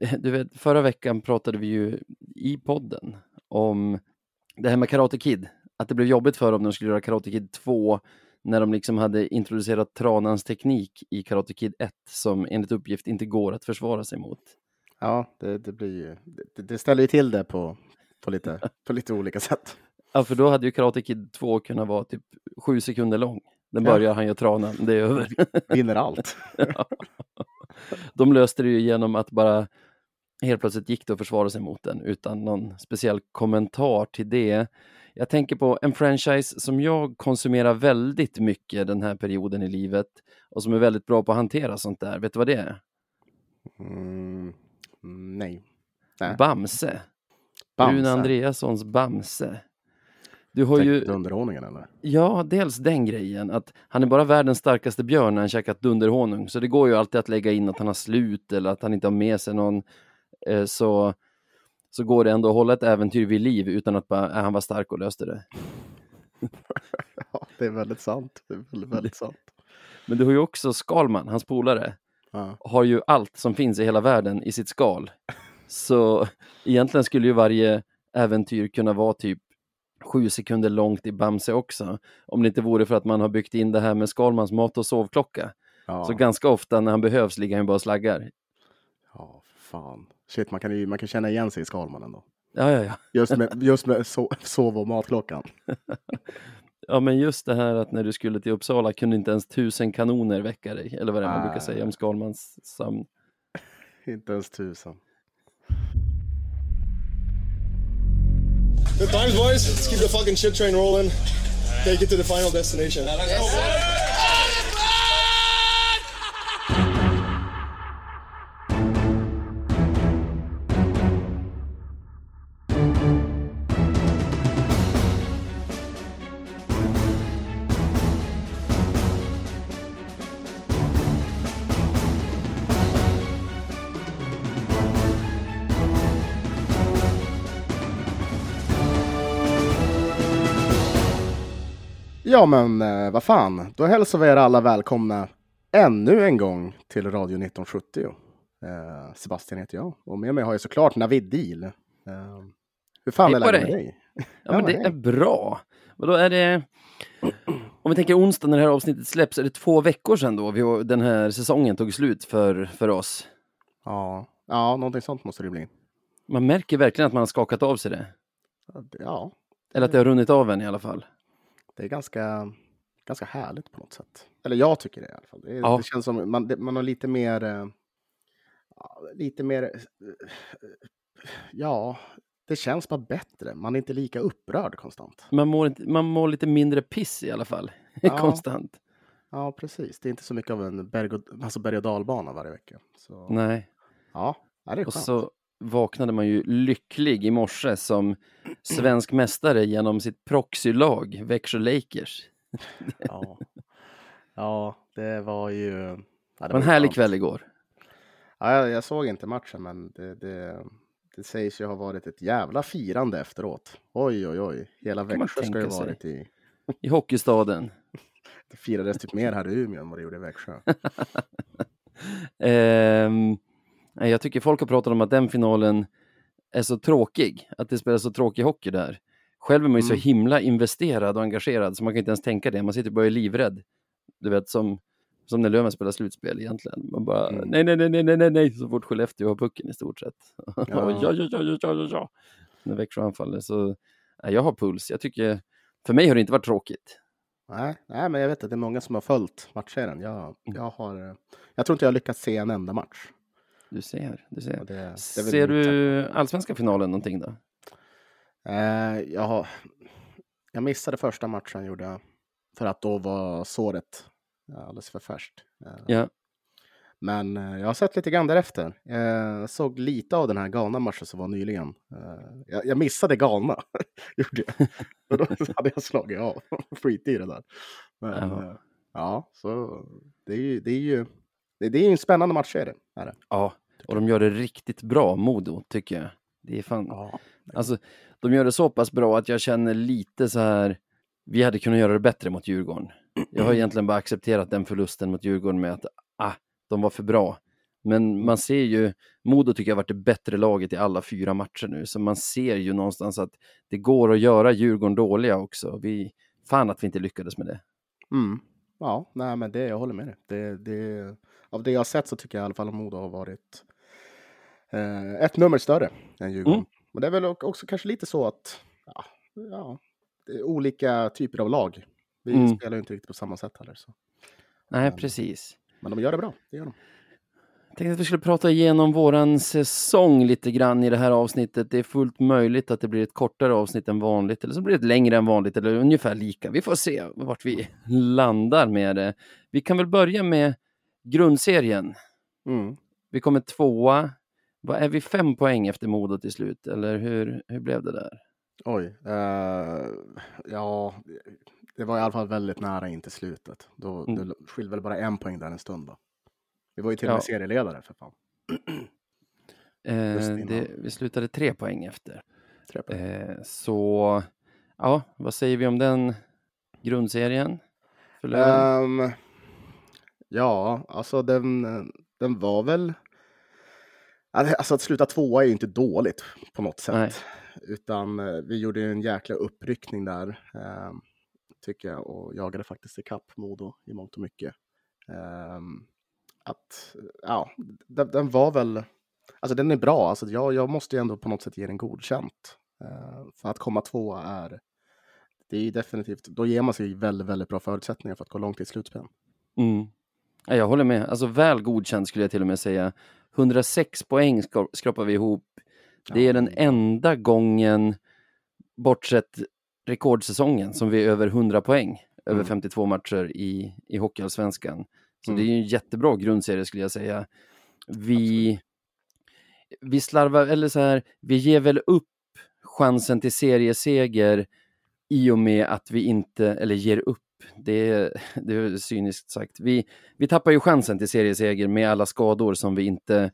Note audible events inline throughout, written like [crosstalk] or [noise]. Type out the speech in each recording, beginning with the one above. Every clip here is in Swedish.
[laughs] du vet, förra veckan pratade vi ju i podden om det här med Karate Kid, att det blev jobbigt för dem när de skulle göra Karate Kid 2 när de liksom hade introducerat Tranans teknik i Karate Kid 1 som enligt uppgift inte går att försvara sig mot. Ja, det, det blir ju, det, det ställer ju till det på, på, lite, [laughs] på lite olika sätt. Ja, för då hade ju Karate Kid 2 kunnat vara typ sju sekunder lång. Den börjar, han gör tranan, det är över. Vinner allt. [laughs] ja. De löste det ju genom att bara helt plötsligt gick det att försvara sig mot den utan någon speciell kommentar till det. Jag tänker på en franchise som jag konsumerar väldigt mycket den här perioden i livet och som är väldigt bra på att hantera sånt där. Vet du vad det är? Mm, nej. nej. Bamse. Bamse. Rune Andreassons Bamse. Du har ju... Dunderhonungen eller? Ja, dels den grejen att han är bara världens starkaste björn när han käkat dunderhonung. Så det går ju alltid att lägga in att han har slut eller att han inte har med sig någon. Eh, så, så går det ändå att hålla ett äventyr vid liv utan att bara, äh, han var stark och löste det. [laughs] ja, det är väldigt sant. Det är väldigt, väldigt sant. Men du har ju också Skalman, hans polare. Ja. Har ju allt som finns i hela världen i sitt skal. Så egentligen skulle ju varje äventyr kunna vara typ sju sekunder långt i Bamse också. Om det inte vore för att man har byggt in det här med Skalmans mat och sovklocka. Ja. Så ganska ofta när han behövs ligger han bara och slaggar. Ja, fan. Shit, man kan ju man kan känna igen sig i Skalman ändå. Ja, ja, ja. Just med, just med so sov och matklockan. [laughs] Ja, men just det här att när du skulle till Uppsala kunde inte ens tusen kanoner väcka dig, eller vad det är man brukar säga om Skalmans sömn. [laughs] inte ens tusen. Good times, boys. Let's keep the fucking shit train rolling. Take it to the final destination. Ja, men eh, vad fan, då hälsar vi er alla välkomna ännu en gång till Radio 1970. Eh, Sebastian heter jag och med mig har jag såklart Navid Deal. Eh, hur fan är läget med dig. Ja, Ja, men det hej. är bra. Och då är det, om vi tänker onsdag när det här avsnittet släpps, är det två veckor sedan då vi, den här säsongen tog slut för, för oss. Ja, ja, någonting sånt måste det bli. Man märker verkligen att man har skakat av sig det. Ja, det- Ja, Eller att det har runnit av en i alla fall. Det är ganska, ganska härligt på något sätt. Eller jag tycker det i alla fall. Det, Ja. det känns som man, det, man har lite mer, eh, lite mer, eh, ja, det känns bara bättre. Man är inte lika upprörd konstant. Man mår, inte, man mår lite mindre piss i alla fall. [laughs] Ja. Konstant. Ja, precis. Det är inte så mycket av en berg och, alltså berg och dalbana varje vecka. Så, Nej. Ja, det är Och skönt. så vaknade man ju lycklig i morse som svensk mästare genom sitt proxylag, Växjö Lakers. Ja. ja, det var ju... Ja, det var en härlig skönt. kväll igår. Ja, jag, jag såg inte matchen, men det, det, det sägs ju ha varit ett jävla firande efteråt. Oj, oj, oj. Hela Växjö ska ju ha sig. varit i... I hockeystaden. Det firades typ mer här i Umeå än vad det gjorde i Växjö. Nej, [laughs] jag tycker folk har pratat om att den finalen är så tråkig, att det spelas så tråkig hockey där. Själv är man ju Mm. så himla investerad och engagerad så man kan inte ens tänka det. Man sitter bara och är livrädd. Du vet som, som när Löven spelar slutspel egentligen. Man bara Mm. nej, nej, nej, nej, nej, nej, så fort Skellefteå har pucken i stort sett. [laughs] Ja, Ja. ja, ja, ja, ja, ja. När Växjö anfaller så, nej, jag har puls. Jag tycker, för mig har det inte varit tråkigt. Nej, nej, men jag vet att det är många som har följt matchserien. Jag, Mm. jag, har, eh, jag tror inte jag har lyckats se en enda match. Du ser, du ser. Det, det är Ser du allsvenska finalen någonting då? Eh, jag, jag missade första matchen gjorde jag. För att då var såret eh, alldeles för färskt. Eh, Ja. Men eh, jag har sett lite grann därefter. Jag såg lite av den här Ghana-matchen som var nyligen. Jag, jag missade Ghana, [laughs] gjorde jag. [laughs] Då hade jag slagit av, [laughs] skit i det där. Men Jaha. ja, så det är ju, det är ju, det, det är en spännande matchserie. Är det. Ja, och de gör det riktigt bra, Modo, tycker jag. Det är fan, Ja. alltså, de gör det så pass bra att jag känner lite så här, vi hade kunnat göra det bättre mot Djurgården. Jag har [clears throat] egentligen bara accepterat den förlusten mot Djurgården med att, ah, de var för bra. Men man ser ju, Modo tycker jag har varit det bättre laget i alla fyra matcher nu, så man ser ju någonstans att det går att göra Djurgården dåliga också. Vi, fan att vi inte lyckades med det. Mm. Ja, nej, men det, jag håller med dig. Det, det, av det jag har sett så tycker jag i alla fall att Modo har varit eh, ett nummer större än Djurgården. Mm. Men det är väl också kanske lite så att ja, ja, olika typer av lag. Vi Mm. spelar ju inte riktigt på samma sätt heller. Så. Nej, Mm. precis. Men de gör det bra. Det gör de. Jag tänkte att vi skulle prata igenom våran säsong lite grann i det här avsnittet. Det är fullt möjligt att det blir ett kortare avsnitt än vanligt, eller så blir det ett längre än vanligt, eller ungefär lika. Vi får se vart vi landar med det. Vi kan väl börja med grundserien. Mm. Vi kommer tvåa. Vad är vi fem poäng efter Modo till slut, eller hur, hur blev det där? Oj. eh, ja, det var i alla fall väldigt nära in till slutet. Då, Mm. Det skilde väl bara en poäng där en stund. Då. Vi var ju till och med Ja. serieledare för fan. Eh, [clears throat] det, vi slutade tre poäng efter. Tre poäng. Eh, så, ja, vad säger vi om den grundserien? Ehm, ja, alltså den, den var väl... Alltså att sluta tvåa är ju inte dåligt på något sätt. Nej. Utan eh, vi gjorde ju en jäkla uppryckning där, ehm, tycker jag, och jagade faktiskt ikapp Modo i mångt och mycket. Ehm, att, ja, den, den var väl... Alltså den är bra, alltså jag, jag måste ju ändå på något sätt ge den godkänt. Eh, för att komma tvåa är... Det är ju definitivt, då ger man sig väldigt, väldigt bra förutsättningar för att gå långt i slutspel. Mm. Ja, jag håller med. Alltså väl godkänd skulle jag till och med säga. 106 poäng skrapar vi ihop. Det är den enda gången, bortsett rekordsäsongen, som vi är över 100 poäng. Över Mm. 52 matcher i, i Hockeyallsvenskan. Så Mm. det är ju en jättebra grundserie skulle jag säga. Vi, vi slarvar, eller så här, vi ger väl upp chansen till serieseger i och med att vi inte, eller ger upp, det är, det är cyniskt sagt. Vi, vi tappar ju chansen till serieseger med alla skador som vi inte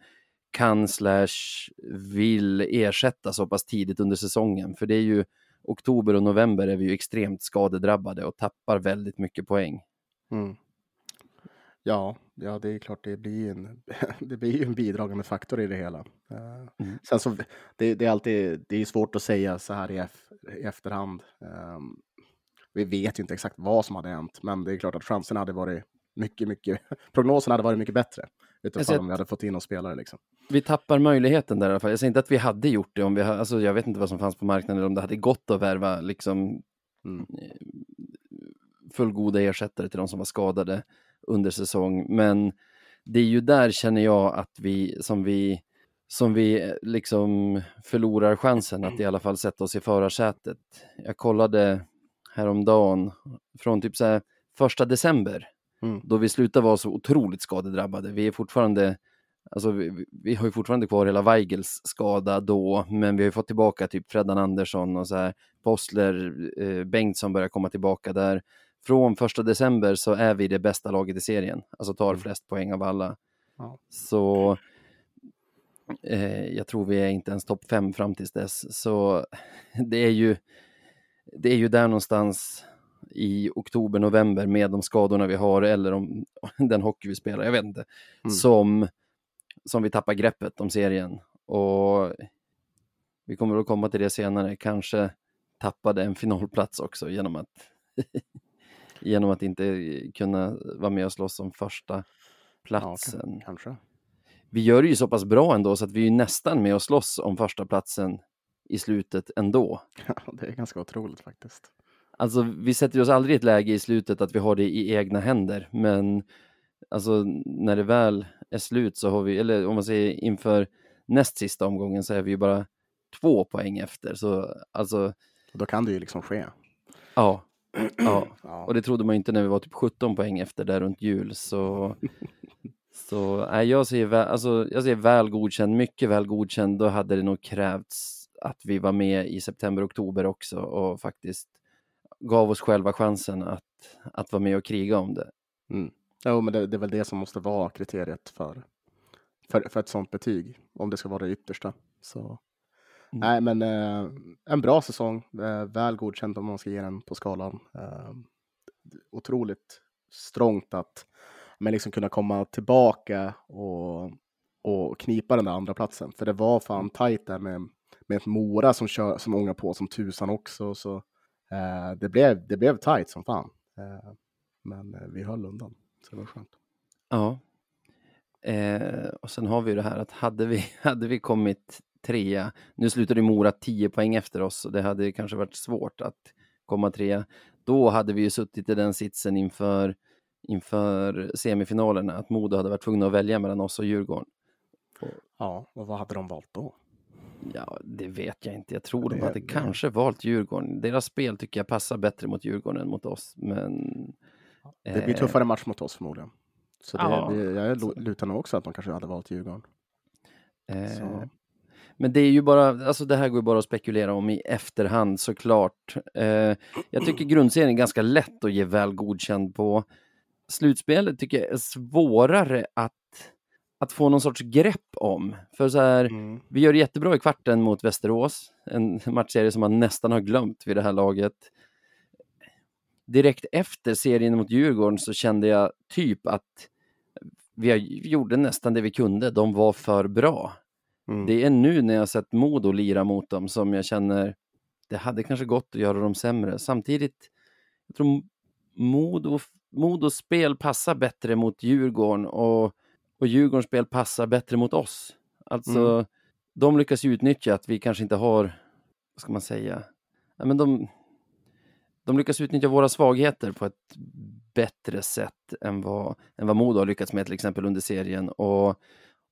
kan slash vill ersätta så pass tidigt under säsongen. För det är ju oktober och november är vi ju extremt skadedrabbade och tappar väldigt mycket poäng. Mm. Ja, ja, det är klart det blir en, [laughs] det blir en bidragande faktor i det hela. Eh, Mm. Sen så, det, det är alltid, det är svårt att säga så här i, i efterhand. Ehm, vi vet ju inte exakt vad som hade hänt, men det är klart att chanserna hade varit mycket, mycket, [laughs] prognosen hade varit mycket bättre. Utifall ser om vi hade fått in oss spelare liksom. Vi tappar möjligheten där i alla fall. Jag säger inte att vi hade gjort det om vi ha, alltså jag vet inte vad som fanns på marknaden eller om det hade gått att värva liksom Mm. fullgoda ersättare till de som var skadade under säsong. Men det är ju där känner jag att vi som vi som vi eh, liksom förlorar chansen att i alla fall sätta oss i förarsätet. Jag kollade häromdagen från typ så första december Mm. då vi slutar vara så otroligt skadedrabbade. Vi är fortfarande, alltså vi, vi- vi har ju fortfarande kvar hela Weigels skada då, men vi har ju fått tillbaka typ Freddan Andersson och så här, Postler, eh, Bengtsson börjar komma tillbaka där. Från första december så är vi det bästa laget i serien, alltså tar Mm. flest poäng av alla. Ja. Så eh, jag tror vi är inte ens topp fem fram tills dess. Så [laughs] det är ju, det är ju där någonstans i oktober, november med de skadorna vi har eller om [laughs] den hockey vi spelar, jag vet inte, Mm. som, som vi tappar greppet om serien. Och vi kommer att komma till det senare, kanske tappade en finalplats också genom att [laughs] genom att inte kunna vara med och slåss om första Ja, platsen. kan- kanske. Vi gör det ju så pass bra ändå så att vi är ju nästan med och slåss om första platsen i slutet ändå. [laughs] det är ganska otroligt faktiskt. Alltså vi sätter oss aldrig i ett läge i slutet att vi har det i egna händer, men alltså när det väl är slut så har vi, eller om man säger inför näst sista omgången så är vi ju bara två poäng efter. Så alltså, då kan det ju liksom ske. ja. [clears throat] ja. Ja. Och det trodde man ju inte när vi var typ 17 poäng efter där runt jul. Så, [laughs] så nej, jag, ser väl, alltså, jag ser väl godkänd, mycket väl godkänd. Då hade det nog krävts att vi var med i september, oktober också och faktiskt gav oss själva chansen att, att vara med och kriga om det. Mm. Jo, men det, det är väl det som måste vara kriteriet för, för, för ett sånt betyg, om det ska vara det yttersta. Så. Mm. Nej, men eh, en bra säsong, eh, väl godkänd om man ska ge den på skalan. Eh, otroligt strångt att men liksom kunna komma tillbaka och och knipa den där andra platsen. För det var fan tajt där med, med ett Mora som, kör, som ångar på som tusan också. Så eh, det, blev, det blev tajt som fan. Eh, men eh, vi höll undan, så det var skönt. Ja. Eh, och sen har vi det här att hade vi, [laughs] hade vi kommit trea, nu slutade Mora 10 poäng efter oss och det hade kanske varit svårt att komma trea. Då hade vi ju suttit i den sitsen inför, inför semifinalerna, att Modo hade varit tvungna att välja mellan oss och Djurgården. Ja, och vad hade de valt då? Ja, det vet jag inte. Jag tror de Det- hade det- kanske valt Djurgården. Deras spel tycker jag passar bättre mot Djurgården än mot oss. Men... Det blir eh, tuffare match mot oss förmodligen. Så det, Ja, det, jag lutar nog också att de kanske hade valt Djurgården. eh. Men det är ju bara, alltså det här går ju bara att spekulera om i efterhand såklart. Eh, jag tycker grundserien är ganska lätt att ge väl godkänd på. Slutspelet tycker jag är svårare att, att få någon sorts grepp om. För så här, Mm. vi gör det jättebra i kvarten mot Västerås, en matchserie som man nästan har glömt vid det här laget. Direkt efter serien mot Djurgården så kände jag typ att vi gjorde nästan det vi kunde, de var för bra. Mm. Det är nu när jag sett Modo lira mot dem som jag känner det hade kanske gått att göra dem sämre. Samtidigt, jag tror Modo, Modos spel passar bättre mot Djurgården och, och Djurgårdens spel passar bättre mot oss. Alltså, Mm. de lyckas ju utnyttja att vi kanske inte har, vad ska man säga, ja, men de, de lyckas utnyttja våra svagheter på ett bättre sätt än vad, än vad Modo har lyckats med till exempel under serien. Och,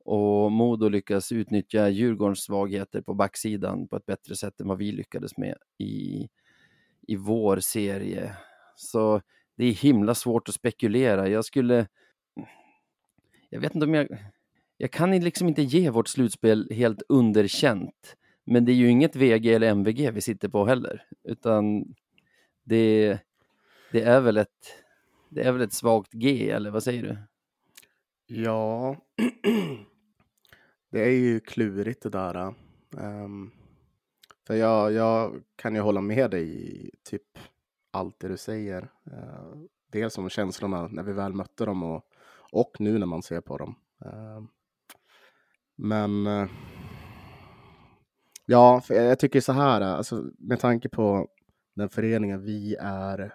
och Modo lyckas utnyttja Djurgårdens svagheter på backsidan på ett bättre sätt än vad vi lyckades med i, i vår serie. Så det är himla svårt att spekulera. Jag skulle... Jag vet inte om jag... Jag kan liksom inte ge vårt slutspel helt underkänt. Men det är ju inget VG eller MVG vi sitter på heller. Utan det, det, är, väl ett, det är väl ett svagt G, eller vad säger du? Ja, [clears throat] det är ju klurigt det där. Um, för jag, jag kan ju hålla med dig i typ allt det du säger. Uh, dels om känslorna när vi väl mötte dem och, och nu när man ser på dem. Ehm, men eh, ja, för jag, tycker så här, alltså, med tanke på den föreningen vi är,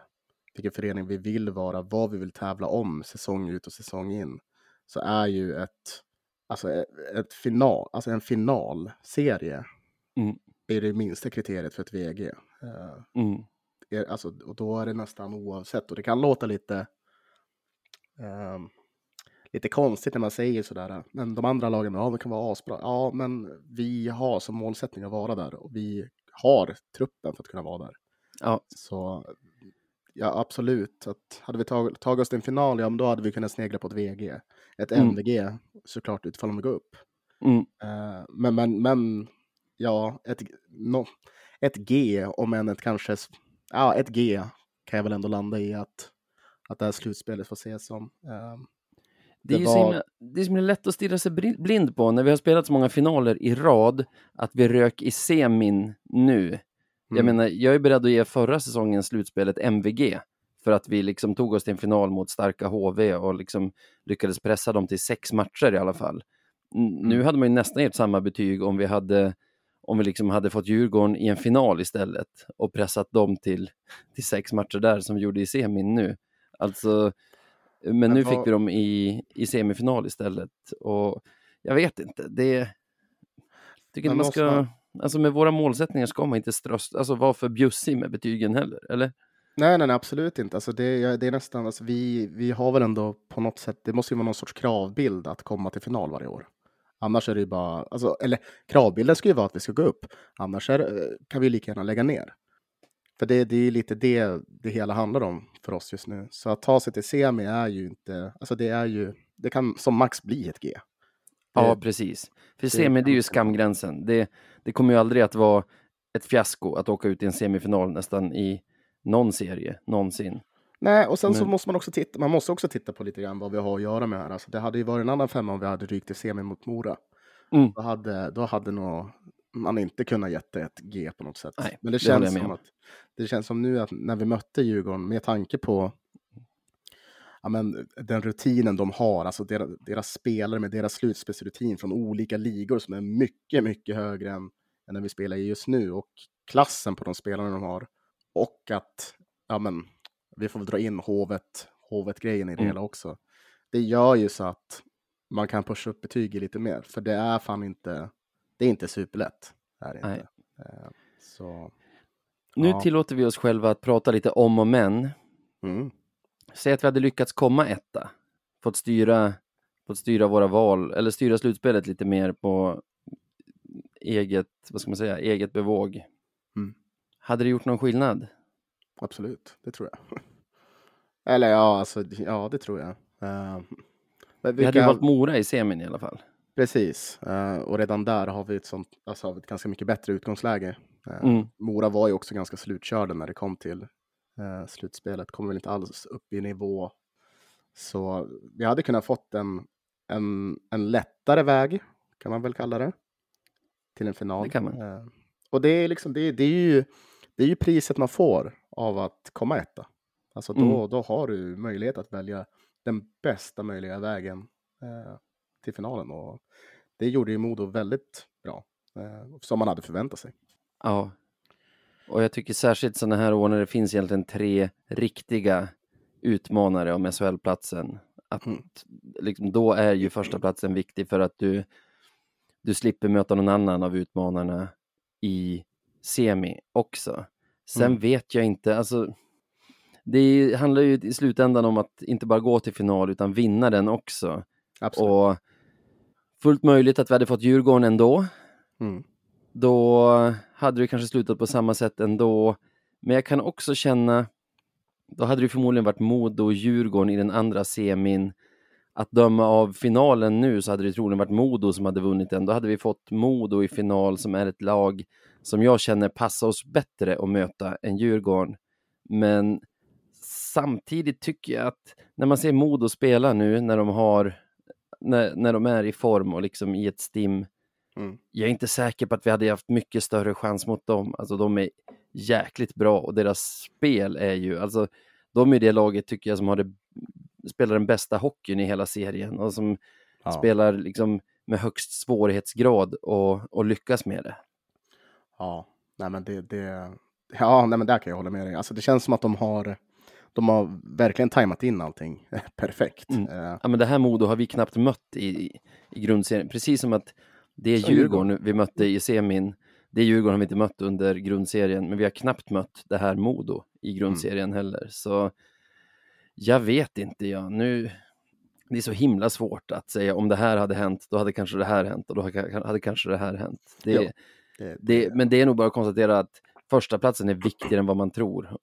vilken förening vi vill vara, vad vi vill tävla om säsong ut och säsong in så är ju ett, alltså ett, ett final, alltså en finalserie Mm. är det minsta kriteriet för ett VG. Eh, Mm. alltså, och då är det nästan oavsett. Och det kan låta lite, ehm, lite konstigt när man säger sådär. Men de andra lagen, ja, de kan vara asbra. Ja, men vi har som målsättning att vara där och vi har truppen för att kunna vara där. Ja, Så ja, absolut. Att hade vi tag, tagit oss till en final, ja, men då hade vi kunnat snegla på ett VG. Ett Mm. MVG såklart utifall om vi går upp. mm. Eh, men, men, men ja, ett, no, ett G, om än ett kanske, ja, ett G kan jag väl ändå landa i att, att det här slutspelet får ses som. Eh, Det är Det ju så var- himla, det är så himla lätt att stirra sig blind på när vi har spelat så många finaler i rad, att vi rök i semin nu. Jag Mm. menar, jag är beredd att ge förra säsongens slutspel ett MVG, för att vi liksom tog oss till en final mot starka HV och liksom lyckades pressa dem till sex matcher i alla fall. N- Nu hade man ju nästan gett samma betyg om vi hade om vi liksom hade fått Djurgården i en final istället och pressat dem till, till sex matcher där som vi gjorde i semin nu. Alltså, men, Men nu fick vi dem i, i semifinal istället. Och jag vet inte, det... Tycker Men man ska... man- Alltså med våra målsättningar ska man inte ströst, alltså vara för bjussig med betygen heller, eller? Nej, nej, nej, absolut inte. Alltså det, det är nästan, alltså vi, vi har väl ändå på något sätt, det måste ju vara någon sorts kravbild att komma till final varje år. Annars är det ju bara, alltså, eller kravbilden ska ju vara att vi ska gå upp. Annars är, det- kan vi lika gärna lägga ner. För det, det är ju lite det det hela handlar om för oss just nu. Så att ta sig till semi är ju inte, alltså det är ju, det kan som max bli ett G. Ja, Det- precis. För det semi, det är ju skamgränsen. Det, det kommer ju aldrig att vara ett fiasko att åka ut i en semifinal nästan i någon serie, någonsin. Nej, och sen så Men- måste man också titta, man måste också titta på lite grann vad vi har att göra med här. Alltså det hade ju varit en annan femma om vi hade rykt i semi mot Mora. Mm. Då hade, då hade nog man inte kunnat ge det ett G på något sätt. Nej, Men det det känns som om. att det känns som nu att när vi mötte Djurgården med tanke på ja, men, den rutinen de har, alltså deras, deras spelare med deras slutspelsrutin från olika ligor som är mycket, mycket högre än, än den vi spelar i just nu och klassen på de spelarna de har. Och att, ja men, vi får väl dra in hovet, hovet-grejen i det Mm. hela också. Det gör ju så att man kan pusha upp betyget lite mer, för det är fan inte, det är inte superlätt. Är det Nej. inte. Eh, Så, Nu Ja. tillåter vi oss själva att prata lite om och men. mm, Säg att vi hade lyckats komma etta, fått styra, fått styra våra val, eller styra slutspelet lite mer på eget, vad ska man säga, eget bevåg. Mm. Hade det gjort någon skillnad? absolut, det tror jag. Eller ja, alltså, ja, det tror jag. Eh, men Vi hade ju vilka- valt Mora i semin i alla fall. Precis, eh, och redan där har vi ett, sånt, alltså, har vi ett ganska mycket bättre utgångsläge. Eh, Mm. Mora var ju också ganska slutkörda när det kom till eh, slutspelet, kom väl inte alls upp i nivå. Så vi hade kunnat fått en, en, en lättare väg, kan man väl kalla det, till en final. Det kan man. Och det är, liksom, det, det, är ju, det är ju priset man får av att komma etta. Alltså då, Mm. då har du möjlighet att välja den bästa möjliga vägen till finalen. Och det gjorde ju Modo väldigt bra, eh, som man hade förväntat sig. Ja. Och jag tycker särskilt sådana här år när det finns egentligen tre riktiga utmanare om SHL-platsen. Att Mm. liksom, då är ju första platsen viktig för att du, du slipper möta någon annan av utmanarna i semi också. Sen Mm. vet jag inte, alltså det handlar ju i slutändan om att inte bara gå till final utan vinna den också. Absolut. Och fullt möjligt att vi hade fått Djurgården ändå Mm. då hade det kanske slutat på samma sätt ändå. Men jag kan också känna, då hade det förmodligen varit Modo och Djurgården i den andra semin. Att döma av finalen nu så hade det troligen varit Modo som hade vunnit den. Då hade vi fått Modo i final som är ett lag som jag känner passar oss bättre att möta än Djurgården. Men samtidigt tycker jag att när man ser Modo spela nu när de har när, när de är i form och liksom i ett stim Mm. jag är inte säker på att vi hade haft mycket större chans mot dem. Alltså de är jäkligt bra och deras spel är ju, alltså de är det laget tycker jag som har det, spelar den bästa hockeyn i hela serien och som Ja. spelar liksom med högst svårighetsgrad och, och lyckas med det. Ja, nej men det, det, ja, nej men där kan jag hålla med dig. Alltså det känns som att de har, de har verkligen tajmat in allting [laughs] perfekt. Mm. Eh, Ja men det här Modo har vi knappt mött i, i grundserien, precis som att det är Djurgården vi mötte i semin, det är Djurgården har vi inte mött under grundserien, men vi har knappt mött det här Modo i grundserien heller. Så jag vet inte, jag. Nu, det är så himla svårt att säga om det här hade hänt, då hade kanske det här hänt och då hade hade kanske det här hänt. Det, Ja. det, det, men det är nog bara att konstatera att första platsen är viktigare än vad man tror.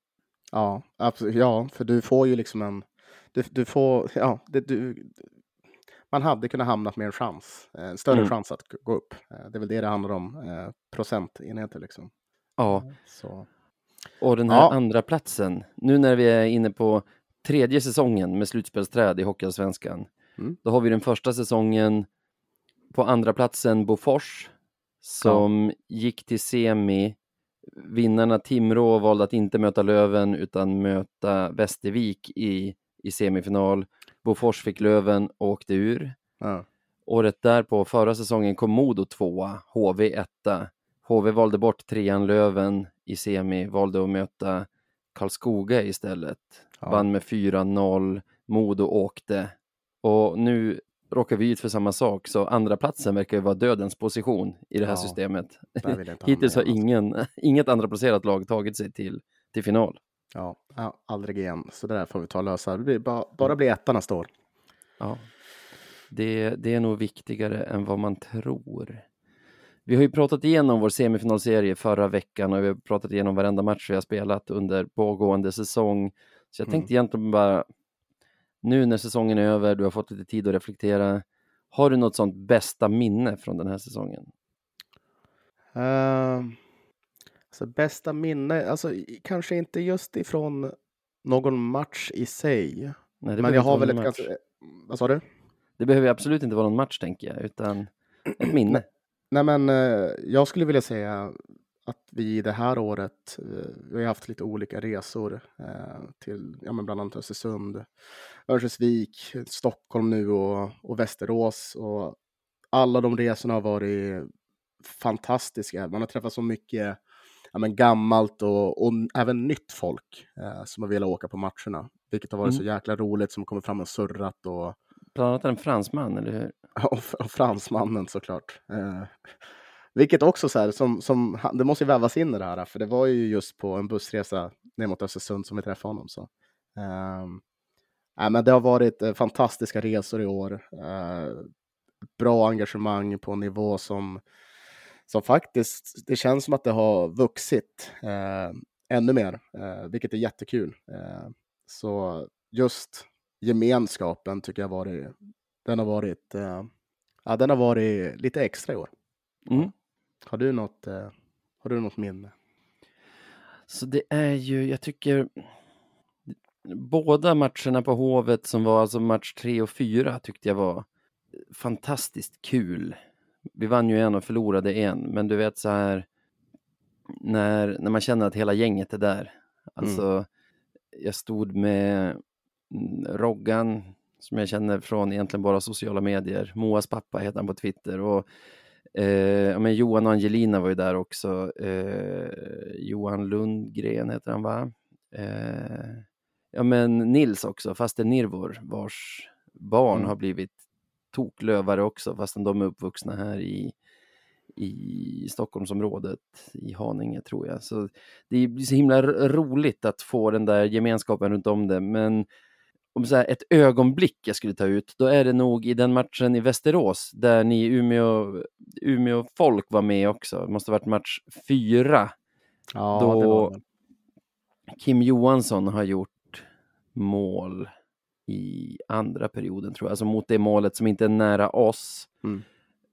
Ja, absolut. Ja, för du får ju liksom en... Du, du får... Ja, det, du, man hade kunnat hamna med en chans. eh, En större Mm. chans att gå upp. Eh, Det är väl det det handlar om. eh, Procentenheter liksom. Ja, Så, och den här Ja. andra platsen, nu när vi är inne på tredje säsongen med slutspelsträd i Hockeyallsvenskan, Mm. då har vi den första säsongen på andra platsen Bofors som gick till semi. Vinnarna Timrå valde att inte möta Löven utan möta Västervik i, i semifinal. Bofors fick Löven och åkte ur. ja. Året därpå, förra säsongen, kom Modo tvåa, HV etta. HV valde bort trean Löven i semi, valde att möta Karlskoga istället. Ja. Vann med 4-0, Modo åkte. Och nu råkar vi ut för samma sak, så andra platsen verkar ju vara dödens position i det här Ja, systemet. [laughs] Hittills har ingen, [laughs] inget andra placerat lag tagit sig till, till final. Ja, aldrig igen. Så det där får vi ta och lösa. Det blir bara, bara bli etta nästa år. Ja. Det, det är nog viktigare än vad man tror. Vi har ju pratat igenom vår semifinalserie förra veckan och vi har pratat igenom varenda match vi har spelat under pågående säsong. Så jag Mm. tänkte egentligen bara, nu när säsongen är över, du har fått lite tid att reflektera. Har du något sånt bästa minne från den här säsongen? Uh, alltså bästa minne, alltså kanske inte just ifrån någon match i sig. Nej, Men jag har väl ett ganska... Vad sa du? Det behöver absolut inte vara någon match tänker jag, utan ett [clears throat] minne. Nej men eh, jag skulle vilja säga att vi det här året, eh, vi har haft lite olika resor eh, till ja, men bland annat Östersund, Örnsköldsvik, Stockholm nu och, och Västerås. Och alla de resorna har varit fantastiska. Man har träffat så mycket ja, men gammalt och, och även nytt folk eh, som har velat åka på matcherna, vilket har varit Mm. så jäkla roligt som kommer fram och surrat och, Bland annat en fransman, eller hur? [laughs] och, och fransmannen såklart. Eh, vilket också så här, som, som, det måste ju vävas in i det här, för det var ju just på en bussresa ner mot Östersund som vi träffade honom. Så. Ehm, nej, men det har varit eh, fantastiska resor i år. Eh, bra engagemang på en nivå som, som faktiskt, det känns som att det har vuxit eh, ännu mer, vilket är jättekul. Så just gemenskapen tycker jag varit, den har varit, ja, den har varit lite extra i år. Mm. Har du något, har du något minne? Så det är ju, jag tycker, båda matcherna på Hovet som var alltså match tre och fyra tyckte jag var fantastiskt kul. Vi vann ju en och förlorade en, men du vet så här när, när man känner att hela gänget är där. Alltså, jag stod med mm, Roggan som jag känner från egentligen bara sociala medier. Moas pappa heter han på Twitter och eh, men Johan och Angelina var ju där också. Eh, Johan Lundgren heter han va? Eh, ja men Nils också, fasten Nirvor vars barn Mm. har blivit toklövare också fastän de är uppvuxna här i, i Stockholmsområdet, i Haninge tror jag. Så det är så himla roligt att få den där gemenskapen runt om det. Men om så ett ögonblick jag skulle ta ut, då är det nog i den matchen i Västerås där ni Umeå, Umeå folk var med också. Det måste ha varit match fyra. Ja, Då-. Kim Johansson har gjort mål i andra perioden tror jag, alltså mot det målet som inte är nära oss. Mm.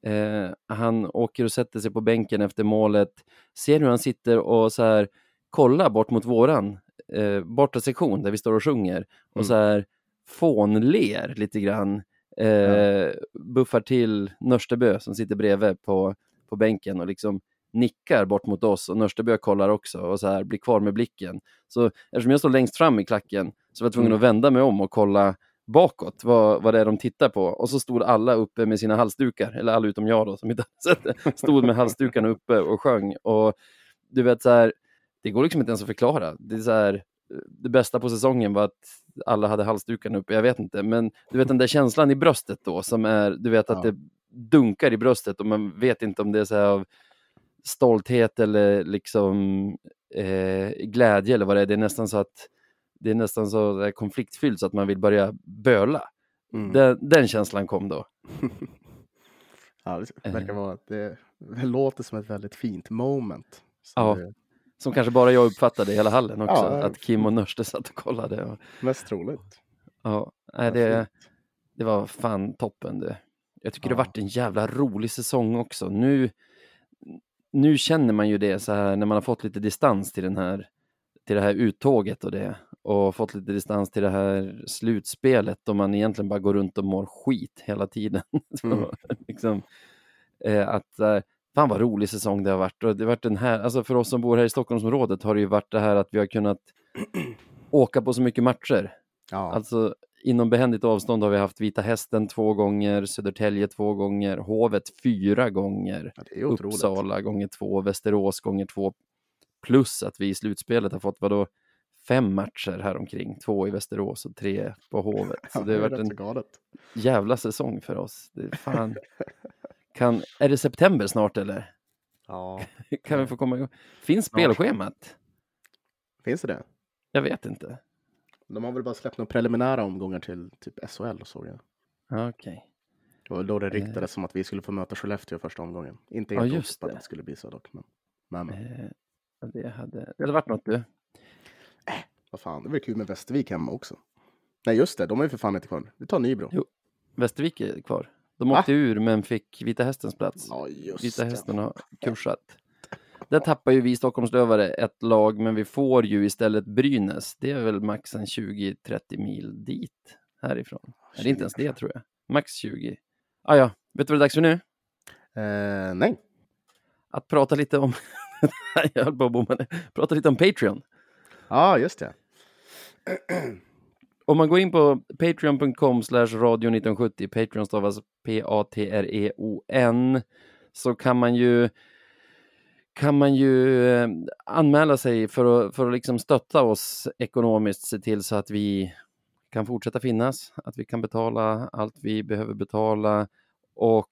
Eh, han åker och sätter sig på bänken efter målet, ser hur han sitter och så här kollar bort mot våran eh, borta sektion där vi står och sjunger och Mm. så här fånler lite grann. Eh, Buffar till Nörstebö som sitter bredvid på, på bänken och liksom nickar bort mot oss och Nörstebö kollar också och så här blir kvar med blicken. Så eftersom jag står längst fram i klacken så var jag tvungen Mm. att vända mig om och kolla bakåt vad, vad det är de tittar på. Och så stod alla uppe med sina halsdukar, eller alla utom jag då som inte sett det, stod med halsdukarna uppe och sjöng. Och du vet så här, det går liksom inte ens att förklara. Det är så här, det bästa på säsongen var att alla hade halsdukarna uppe, jag vet inte. Men du vet den där känslan i bröstet då som är, du vet att Ja. det dunkar i bröstet och man vet inte om det är så här av stolthet eller liksom eh, glädje eller vad det är. Det är nästan så att det är nästan så konfliktfyllt så att man vill börja böla. Mm. Den, den känslan kom då. [laughs] ja, det Eh. verkar vara, det, det låter som ett väldigt fint moment. Ja. det Som kanske bara jag uppfattade i hela hallen också. Ja. Att Kim och Nörste satt och kollade. Och, mest troligt. ja, nej, det, det var fan toppen det. Jag tycker det Ja. varit en jävla rolig säsong också. Nu, nu känner man ju det så här när man har fått lite distans till den här till det här uttåget och det och fått lite distans till det här slutspelet då man egentligen bara går runt och mår skit hela tiden. [laughs] Mm. liksom, eh, att eh, fan vad rolig säsong det har varit och det har varit den här, alltså för oss som bor här i Stockholmsområdet har det ju varit det här att vi har kunnat [clears throat] åka på så mycket matcher. Ja, Alltså inom behändigt avstånd har vi haft Vita Hästen två gånger, Södertälje två gånger, Hovet fyra gånger, ja, det är otroligt. Uppsala gånger två, Västerås gånger två. Plus att vi i slutspelet har fått vadå, fem matcher här omkring, två i Västerås och tre på Hovet. [laughs] Så det har varit en galet. jävla säsong för oss. Det är fan... [laughs] Kan, är det september snart eller? Ja, Kan vi få komma igång? Finns spelschemat? finns det det? Jag vet inte. De har väl bara släppt några preliminära omgångar till typ SHL såg jag. Ja, Okej. Det var då det ryktades som att vi skulle få möta Skellefteå i första omgången. Inte Ja, helt just otippat det. att det skulle bli så dock. Men, men, men Eh, ja, det, hade, det hade varit något du. vad fan, det var kul med Västervik hemma också. Nej, just det, de är ju för fan inte kvar. Vi tar Nybro. Jo. Västervik är kvar. De åkte ur men fick Vita Hästens plats. Ja, just Vita. Hästen har kursat. Där tappar ju vi Stockholmslövare ett lag, men vi får ju istället Brynäs. Det är väl max en 20-30 mil dit härifrån. Är det inte ens det tror jag. Max 20. Ah, ja, vet du vad det är dags för nu? Eh, nej. Att prata lite om [laughs] jag höll på att bomma. Prata lite om Patreon. Ja, just det. Om man går in på patreon.com slash radio 1970, Patreon stavas P-A-T-R-E-O-N, så kan man ju kan man ju eh, anmäla sig för att, för att liksom stötta oss ekonomiskt, se till så att vi kan fortsätta finnas, att vi kan betala allt vi behöver betala och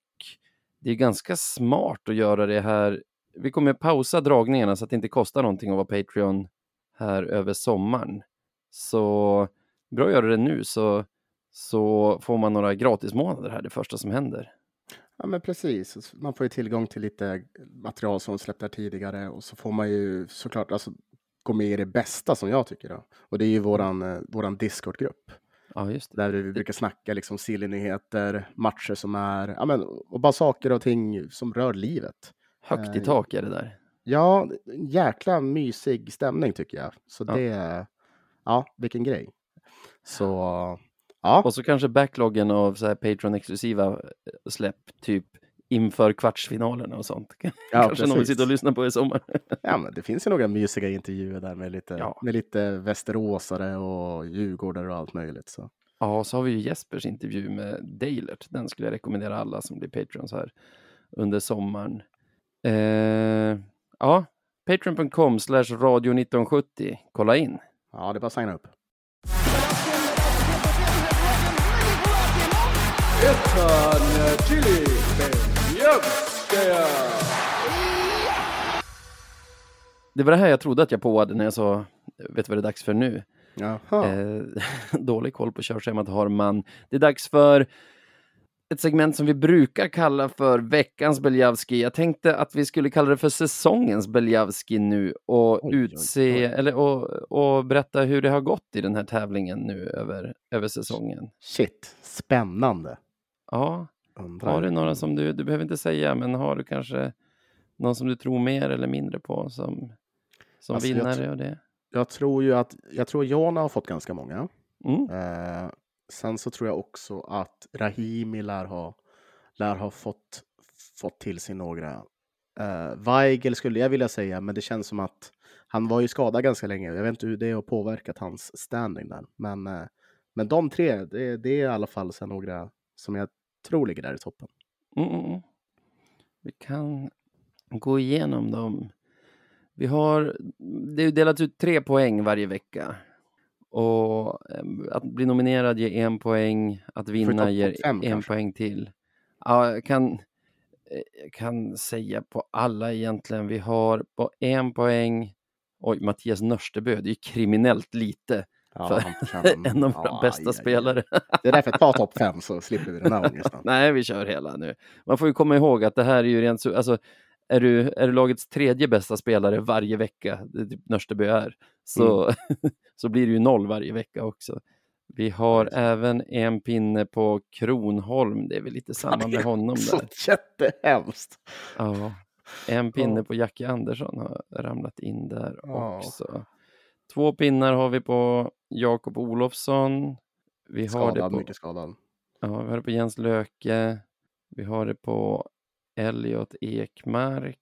det är ganska smart att göra det här. Vi kommer pausa dragningarna så att det inte kostar någonting att vara Patreon här över sommaren. Så bra att göra det nu så, så får man några gratismånader här, det första som händer. Ja, men precis. Man får ju tillgång till lite material som släppt där tidigare och så får man ju såklart alltså, gå med i det bästa som jag tycker. Då. Och det är ju våran, eh, våran Discord-grupp. Ja, just. Där vi brukar snacka liksom silly-nyheter, matcher som är, ja men, och bara saker och ting som rör livet. Högt i Eh, tak är det där. Ja, jäkla mysig stämning tycker jag. Så Ja. det, ja, vilken grej. Så, ja. Och så kanske backloggen av så här Patreon-exklusiva eh, släpp, typ inför kvartsfinalerna och sånt. [laughs] Ja, kanske någon vill precis. sitta och lyssna på i sommar. [laughs] Ja, men det finns ju några mysiga intervjuer där med lite, Ja. med lite västeråsare och djurgårdare och allt möjligt. Så. Ja, så har vi ju Jespers intervju med Dalert. Den skulle jag rekommendera alla som blir Patreons här under sommaren. Eh, ja, patreon.com slash radio 1970. Kolla in. Ja, det är bara att signa upp. Det var det här jag trodde att jag påade när jag sa, vet du vad det är dags för nu? Jaha. Eh, [laughs] dålig koll på körschemat har man. Det är dags för ett segment som vi brukar kalla för veckans Beljavski. Jag tänkte att vi skulle kalla det för säsongens Beljavski nu och Oj, oj, utse, oj. eller och, och berätta hur det har gått i den här tävlingen nu över, över säsongen. Shit, spännande. Ja, Undrar. har du några som du, du behöver inte säga, men har du kanske någon som du tror mer eller mindre på som, som Alltså, jag vinnare tror- och det? Jag tror ju att, jag tror Jona har fått ganska många. Mm. Eh, sen så tror jag också att Rahimi lär ha, lär ha fått, fått till sig några. Eh, Weigel skulle jag vilja säga, men det känns som att han var ju skadad ganska länge. Jag vet inte hur det har påverkat hans standing där. Men, eh, men de tre, det, det är i alla fall några som jag tror ligger där i toppen. Mm, mm, mm. Vi kan gå igenom dem. Vi har, det är delat ut tre poäng varje vecka. Och em, att bli nominerad ger en poäng, att vinna ger fem en kanske. poäng till. Ja, jag kan, eh, jag kan säga på alla egentligen. Vi har på en poäng, oj, Mattias Nörstebö, det är ju kriminellt lite Ja, för [laughs] en av våra Ja, bästa aj. spelare. Det är därför ta topp fem så slipper vi den här ångesten. [laughs] Nej, vi kör hela nu. Man får ju komma ihåg att det här är ju rent så, alltså är du, är du lagets tredje bästa spelare varje vecka, det är typ Nörsteby är, så, [laughs] så blir det ju noll varje vecka också. Vi har även en pinne på Kronholm, det är väl lite samma med honom Så där. jättehemskt. Ja. En pinne Ja. på Jackie Andersson har ramlat in där Ja. också. Två pinnar har vi på Jakob Olofsson. Vi har Skadad, det på mycket skadad. Ja, vi har det på Jens Löke. Vi har det på Elliot Ekmark.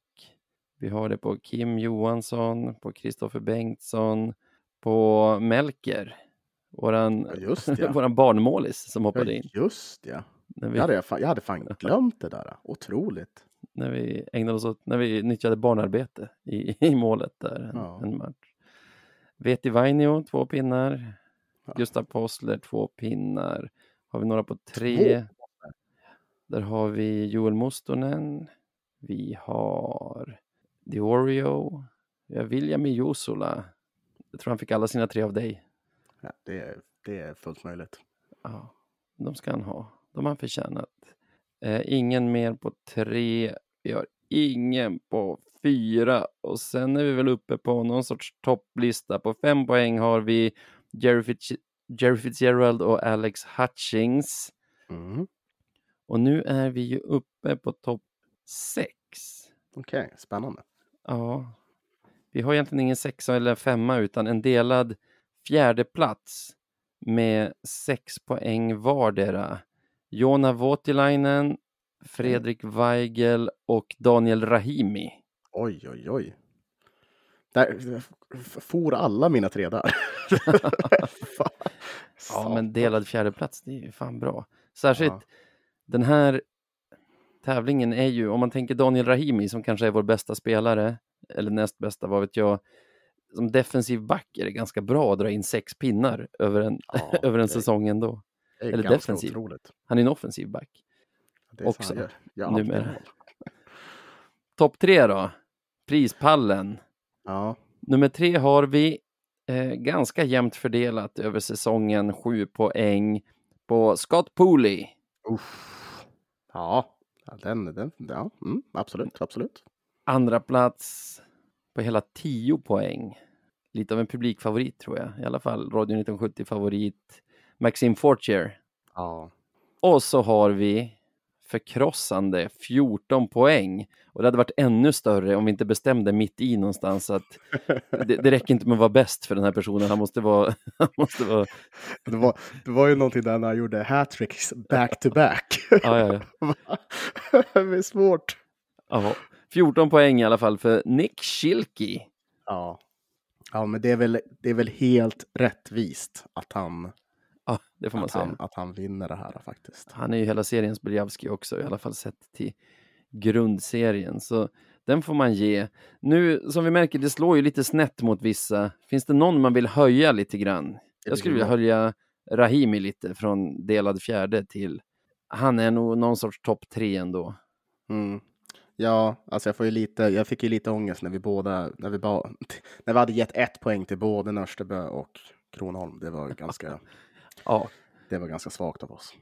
Vi har det på Kim Johansson, på Kristoffer Bengtsson, på Melker. Våran, Ja, ja. [laughs] våran barnmålis som hoppade Ja, in. just ja. När vi, Jag hade, fan, jag hade fan [laughs] glömt det där. Otroligt. när vi ägnade oss åt, när vi nyttjade barnarbete i, i målet där en, Ja. en match. Veti Vainio, två pinnar. Ja. Gustav Possler, två pinnar. Har vi några på tre? Två? Där har vi Joel Mustonen. Vi har Diorio. Vi har William Jusola. Jag tror han fick alla sina tre av dig. Ja, det, är, det är fullt möjligt. Ja, de ska han ha. De har han förtjänat. Eh, ingen mer på tre. Vi har ingen på fyra. Och sen är vi väl uppe på någon sorts topplista. På fem poäng har vi Jerry, Fitz- Jerry Fitzgerald och Alex Hutchings. Mm. Och nu är vi ju uppe på topp sex. Okej, spännande. Ja. Vi har egentligen ingen sexa eller femma utan en delad fjärde plats med sex poäng vardera. Jona Voutilainen, Fredrik Weigel och Daniel Rahimi. Oj, oj, oj. Där for alla mina tre där. [laughs] Ja, men delad fjärdeplats, det är ju fan bra. Särskilt Ja. den här tävlingen är ju, om man tänker Daniel Rahimi som kanske är vår bästa spelare, eller näst bästa, vad vet jag, som defensiv back är det ganska bra att dra in sex pinnar över en, Ja, [laughs] över en det- säsong ändå. Det är eller defensiv. otroligt. Han är en offensiv back. Det är så Också, numera. Topp tre då, prispallen. Ja, Nummer tre har vi eh, ganska jämnt fördelat över säsongen, sju poäng på Scott Pooley. Uff. ja. den, den, ja mm, absolut, absolut. Andra plats på hela 10 poäng. Lite av en publikfavorit tror jag. I alla fall Radio 1970-favorit. Maxime Fortier. Ja, Och så har vi förkrossande 14 poäng. Och det hade varit ännu större om vi inte bestämde mitt i någonstans att det, det räcker inte med att vara bäst för den här personen. Han måste vara... [laughs] Han måste vara det, var, det var ju någonting där när han gjorde hattricks back to back. ja, ja, ja. [laughs] det är svårt. ja. 14 poäng i alla fall för Nick Schilke. Ja. ja, men det är, väl, det är väl helt rättvist att han, Ja, det får man att säga. han, att han vinner det här faktiskt. Han är ju hela seriens Beljavski också, i alla fall sett till grundserien. Så den får man ge. Nu, som vi märker, det slår ju lite snett mot vissa. Finns det någon man vill höja lite grann? Jag skulle vilja höja Rahimi lite från delad fjärde till... Han är nog någon sorts topp tre ändå. Mm. Ja, alltså jag får ju lite, jag fick ju lite ångest när vi båda, när vi, ba, [laughs] när vi hade gett ett poäng till både Nörstebö och Kronholm. Det var [laughs] ganska, Ja, det var ganska svagt av oss.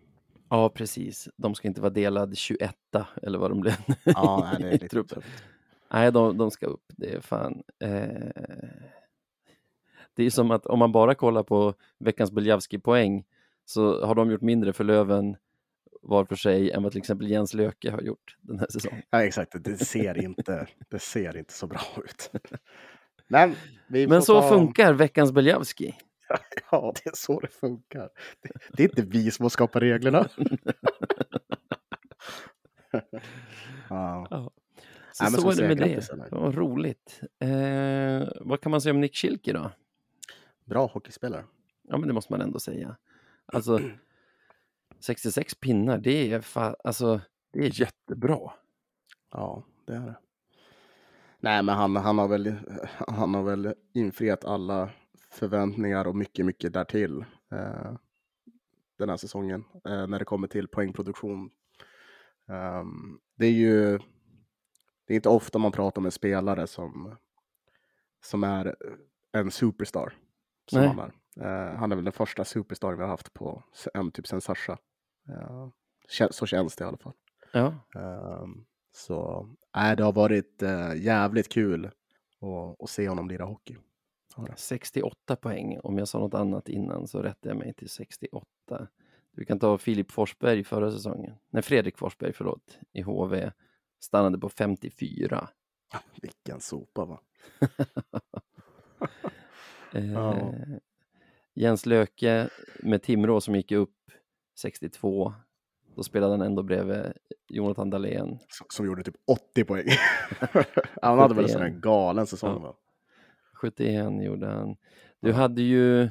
ja precis. De ska inte vara delad 21 eller vad de blev. Ja, nej, [laughs] det är lite truppen. tufft. Nej, de, de ska upp. Det är fan... Eh... Det är som att om man bara kollar på veckans Beljavski-poäng så har de gjort mindre för Löven var för sig än vad till exempel Jens Löke har gjort den här säsongen. Ja, exakt. Det ser inte, det ser inte så bra ut. Men, Men så ta- funkar veckans Beljavski. [laughs] Ja, det är så det funkar. Det, det är inte vi som har skapat reglerna. [laughs] ja. Så, Nej, men så som är det med det. Vad roligt. Eh, vad kan man säga om Nick Schilke då? Bra hockeyspelare. Ja, men det måste man ändå säga. Alltså, [clears throat] 66 pinnar, det är, fa- alltså, det är jättebra. Ja, det är det. Nej, men han, han, har väl, han har väl infriat alla förväntningar och mycket, mycket därtill eh, den här säsongen eh, när det kommer till poängproduktion. Ehm, det är ju det är inte ofta man pratar med spelare som, som är en superstar. Som Nej. han, är. Eh, han är väl den första superstar vi har haft på en typ sen Sasha. Eh, så känns det i alla fall. Ja, Ehm, så nej, det har varit eh, jävligt kul att se honom lira hockey. 68 poäng. Om jag sa något annat innan så rättar jag mig till 68. Du kan ta Filip Forsberg förra säsongen. Nej, Fredrik Forsberg, förlåt, i HV. Stannade på 54. Vilken sopa va? [laughs] Eh, Ja. Jens Löke med Timrå som gick upp 62. Då spelade han ändå bredvid Jonathan Dahlén. Som, som gjorde typ 80 poäng. [laughs] han hade väl en sån här 71. galen säsong Ja. Va? 71 gjorde han. Du hade ju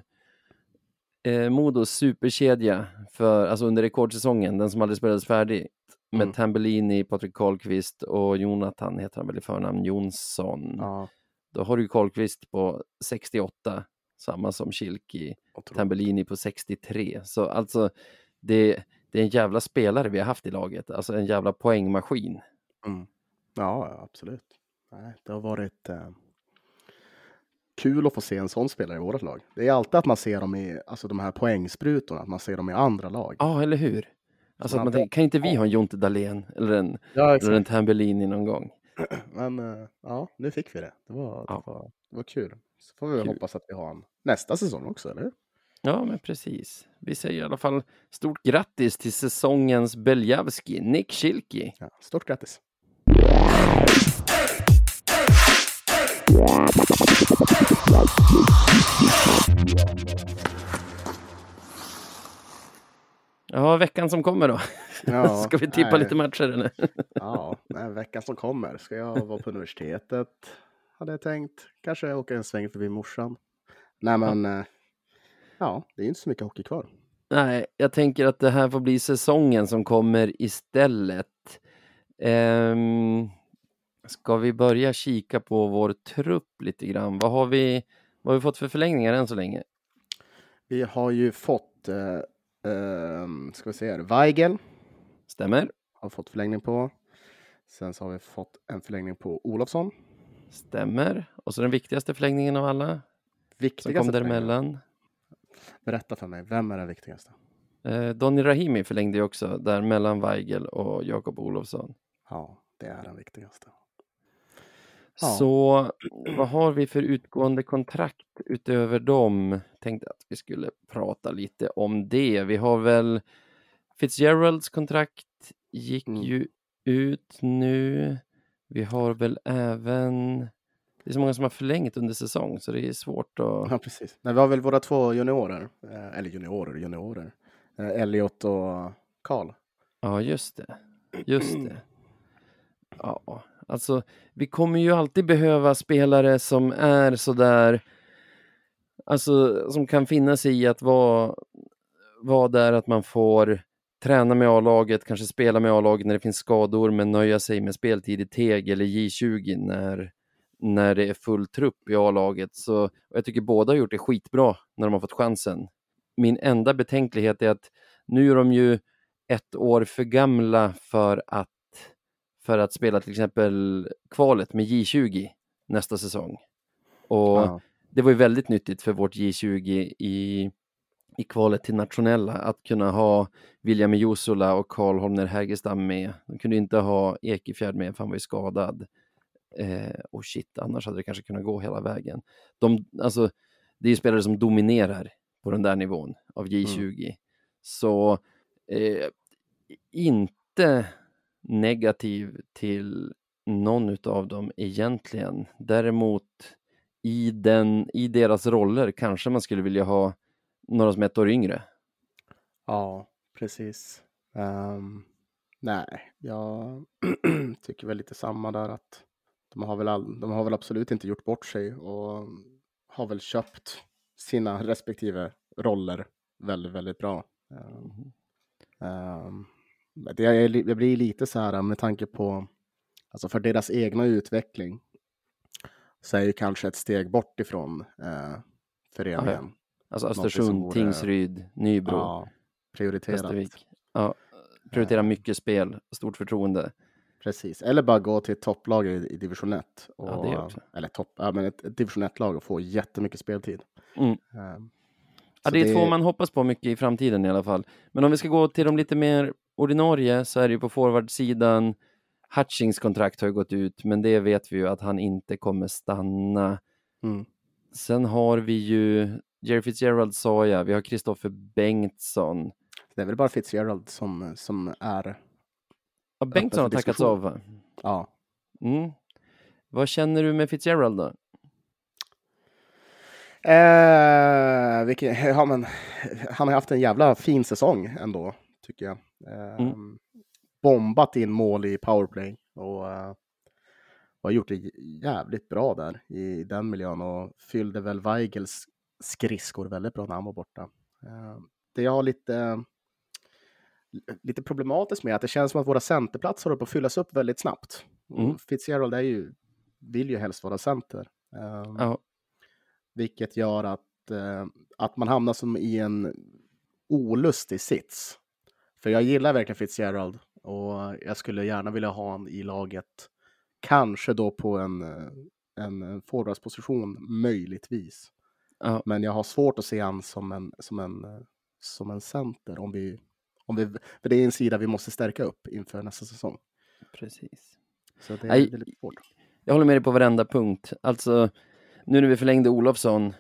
eh, Modos superkedja för, alltså under rekordsäsongen, den som aldrig spelades färdigt. Med Mm. Tambellini, Patrik Karlqvist och Jonathan heter han väl i förnamn, Jonsson. Ja, Då har du Karlqvist på 68, samma som Kilki. Tambellini på 63. Så alltså, det, det är en jävla spelare vi har haft i laget. Alltså en jävla poängmaskin. Mm. Ja, ja, absolut. Nej, det har varit eh, kul att få se en sån spelare i vårt lag. Det är alltid att man ser dem i, alltså de här poängsprutorna, att man ser dem i andra lag. Ja, eller hur? Alltså Man tänker, kan inte vi ha en Jonte Dahlén eller en, Ja, eller en Tambellini någon gång? [clears throat] Men eh, ja, nu fick vi det. Det var, Ja. det var, det var kul. Så får vi Kul. hoppas att vi har en nästa säsong också, eller hur? Ja, men precis. Vi säger i alla fall stort grattis till säsongens Beljavski, Nick Schilke. Ja, stort grattis! Ja, veckan som kommer då. Ja, [laughs] Ska vi tippa nej. lite matcher eller? Ja, nej, veckan som kommer ska jag vara på universitetet. hade jag tänkt. Kanske åka en sväng förbi morsan. Nej, men ja, ja det är inte så mycket hockey kvar. Nej, jag tänker att det här får bli säsongen som kommer istället. Um, ska vi börja kika på vår trupp lite grann? Vad har vi, vad har vi fått för förlängningar än så länge? Vi har ju fått, uh, uh, ska vi se här, Weigel. Stämmer. Har fått förlängning på. Sen så har vi fått en förlängning på Olofsson. Stämmer. Och så den viktigaste förlängningen av alla. Viktigaste som kom däremellan. Berätta för mig, vem är den viktigaste? Eh, Donny Rahimi förlängde ju också där mellan Weigel och Jakob Olofsson. Ja, det är den viktigaste. Ja. Så vad har vi för utgående kontrakt utöver dem? Tänkte att vi skulle prata lite om det. Vi har väl Fitzgeralds kontrakt gick mm. ju ut nu. Vi har väl även det är så många som har förlängt under säsong så det är svårt att... Ja, precis. Nej, vi har väl våra två juniorer, eh, eller juniorer, juniorer. Eh, Elliot och Karl. Ja, just det. Just det. Ja, alltså vi kommer ju alltid behöva spelare som är sådär, alltså som kan finna sig i att vara, vara där att man får träna med A-laget, kanske spela med A-laget när det finns skador, men nöja sig med speltid i TEG eller J20 när, när det är full trupp i A-laget. Så jag tycker båda har gjort det skitbra när de har fått chansen. Min enda betänklighet är att nu är de ju ett år för gamla för att, för att spela till exempel kvalet med J20 nästa säsong. Och ja. det var ju väldigt nyttigt för vårt J20 i i kvalet till nationella att kunna ha William Jusula och Karl Holmner Hägerstam med. De kunde inte ha Ekefjärd med för han var ju skadad. Eh, och shit, annars hade det kanske kunnat gå hela vägen. De, alltså, det är ju spelare som dominerar på den där nivån av J20. Mm. Så eh, inte negativ till någon av dem egentligen. Däremot i, den, i deras roller kanske man skulle vilja ha några som är ett år yngre. Ja, precis. Um, nej, jag [clears throat] tycker väl lite samma där att de har, väl all, de har väl absolut inte gjort bort sig och har väl köpt sina respektive roller väldigt, väldigt bra. Um, um, det, är, det blir lite så här med tanke på, alltså för deras egna utveckling, så är ju kanske ett steg bort ifrån eh, föreningen. Alltså Östersund, vore... Tingsryd, Nybro, ja, prioriterat. Västervik. Ja, prioritera mycket spel, stort förtroende. Precis, eller bara gå till ett topplag i, i division 1. Och, ja. Eller topp, ja, men ett, ett division 1-lag och få jättemycket speltid. Mm. Um, ja, det är det... två man hoppas på mycket i framtiden i alla fall. Men om vi ska gå till de lite mer ordinarie så är det ju på forwardsidan Hutchings kontrakt har ju gått ut, men det vet vi ju att han inte kommer stanna. Mm. Sen har vi ju Jerry Fitzgerald sa jag, vi har Kristoffer Bengtsson. Det är väl bara Fitzgerald som, som är... Ja, Bengtsson har tackats av Ja. Mm. Vad känner du med Fitzgerald då? Eh, vilken, ja, men, han har haft en jävla fin säsong ändå, tycker jag. Eh, mm. Bombat in mål i powerplay och, uh, och har gjort det jävligt bra där i den miljön och fyllde väl Weigels skridskor väldigt bra när han var borta. Eh, det jag har lite, lite problematiskt med att det känns som att våra centerplatser håller på att fyllas upp väldigt snabbt. Mm. Fitzgerald är ju, vill ju helst vara center. Ehm, ja. Vilket gör att, eh, att man hamnar som i en olustig sits. För jag gillar verkligen Fitzgerald och jag skulle gärna vilja ha honom i laget. Kanske då på en, en forwardsposition möjligtvis. Ja. Men jag har svårt att se han som en, som en, som en center. Om vi, om vi, för det är en sida vi måste stärka upp inför nästa säsong. Precis. Så det är, det är lite svårt. Jag håller med dig på varenda punkt. Alltså, nu när vi förlängde Olofsson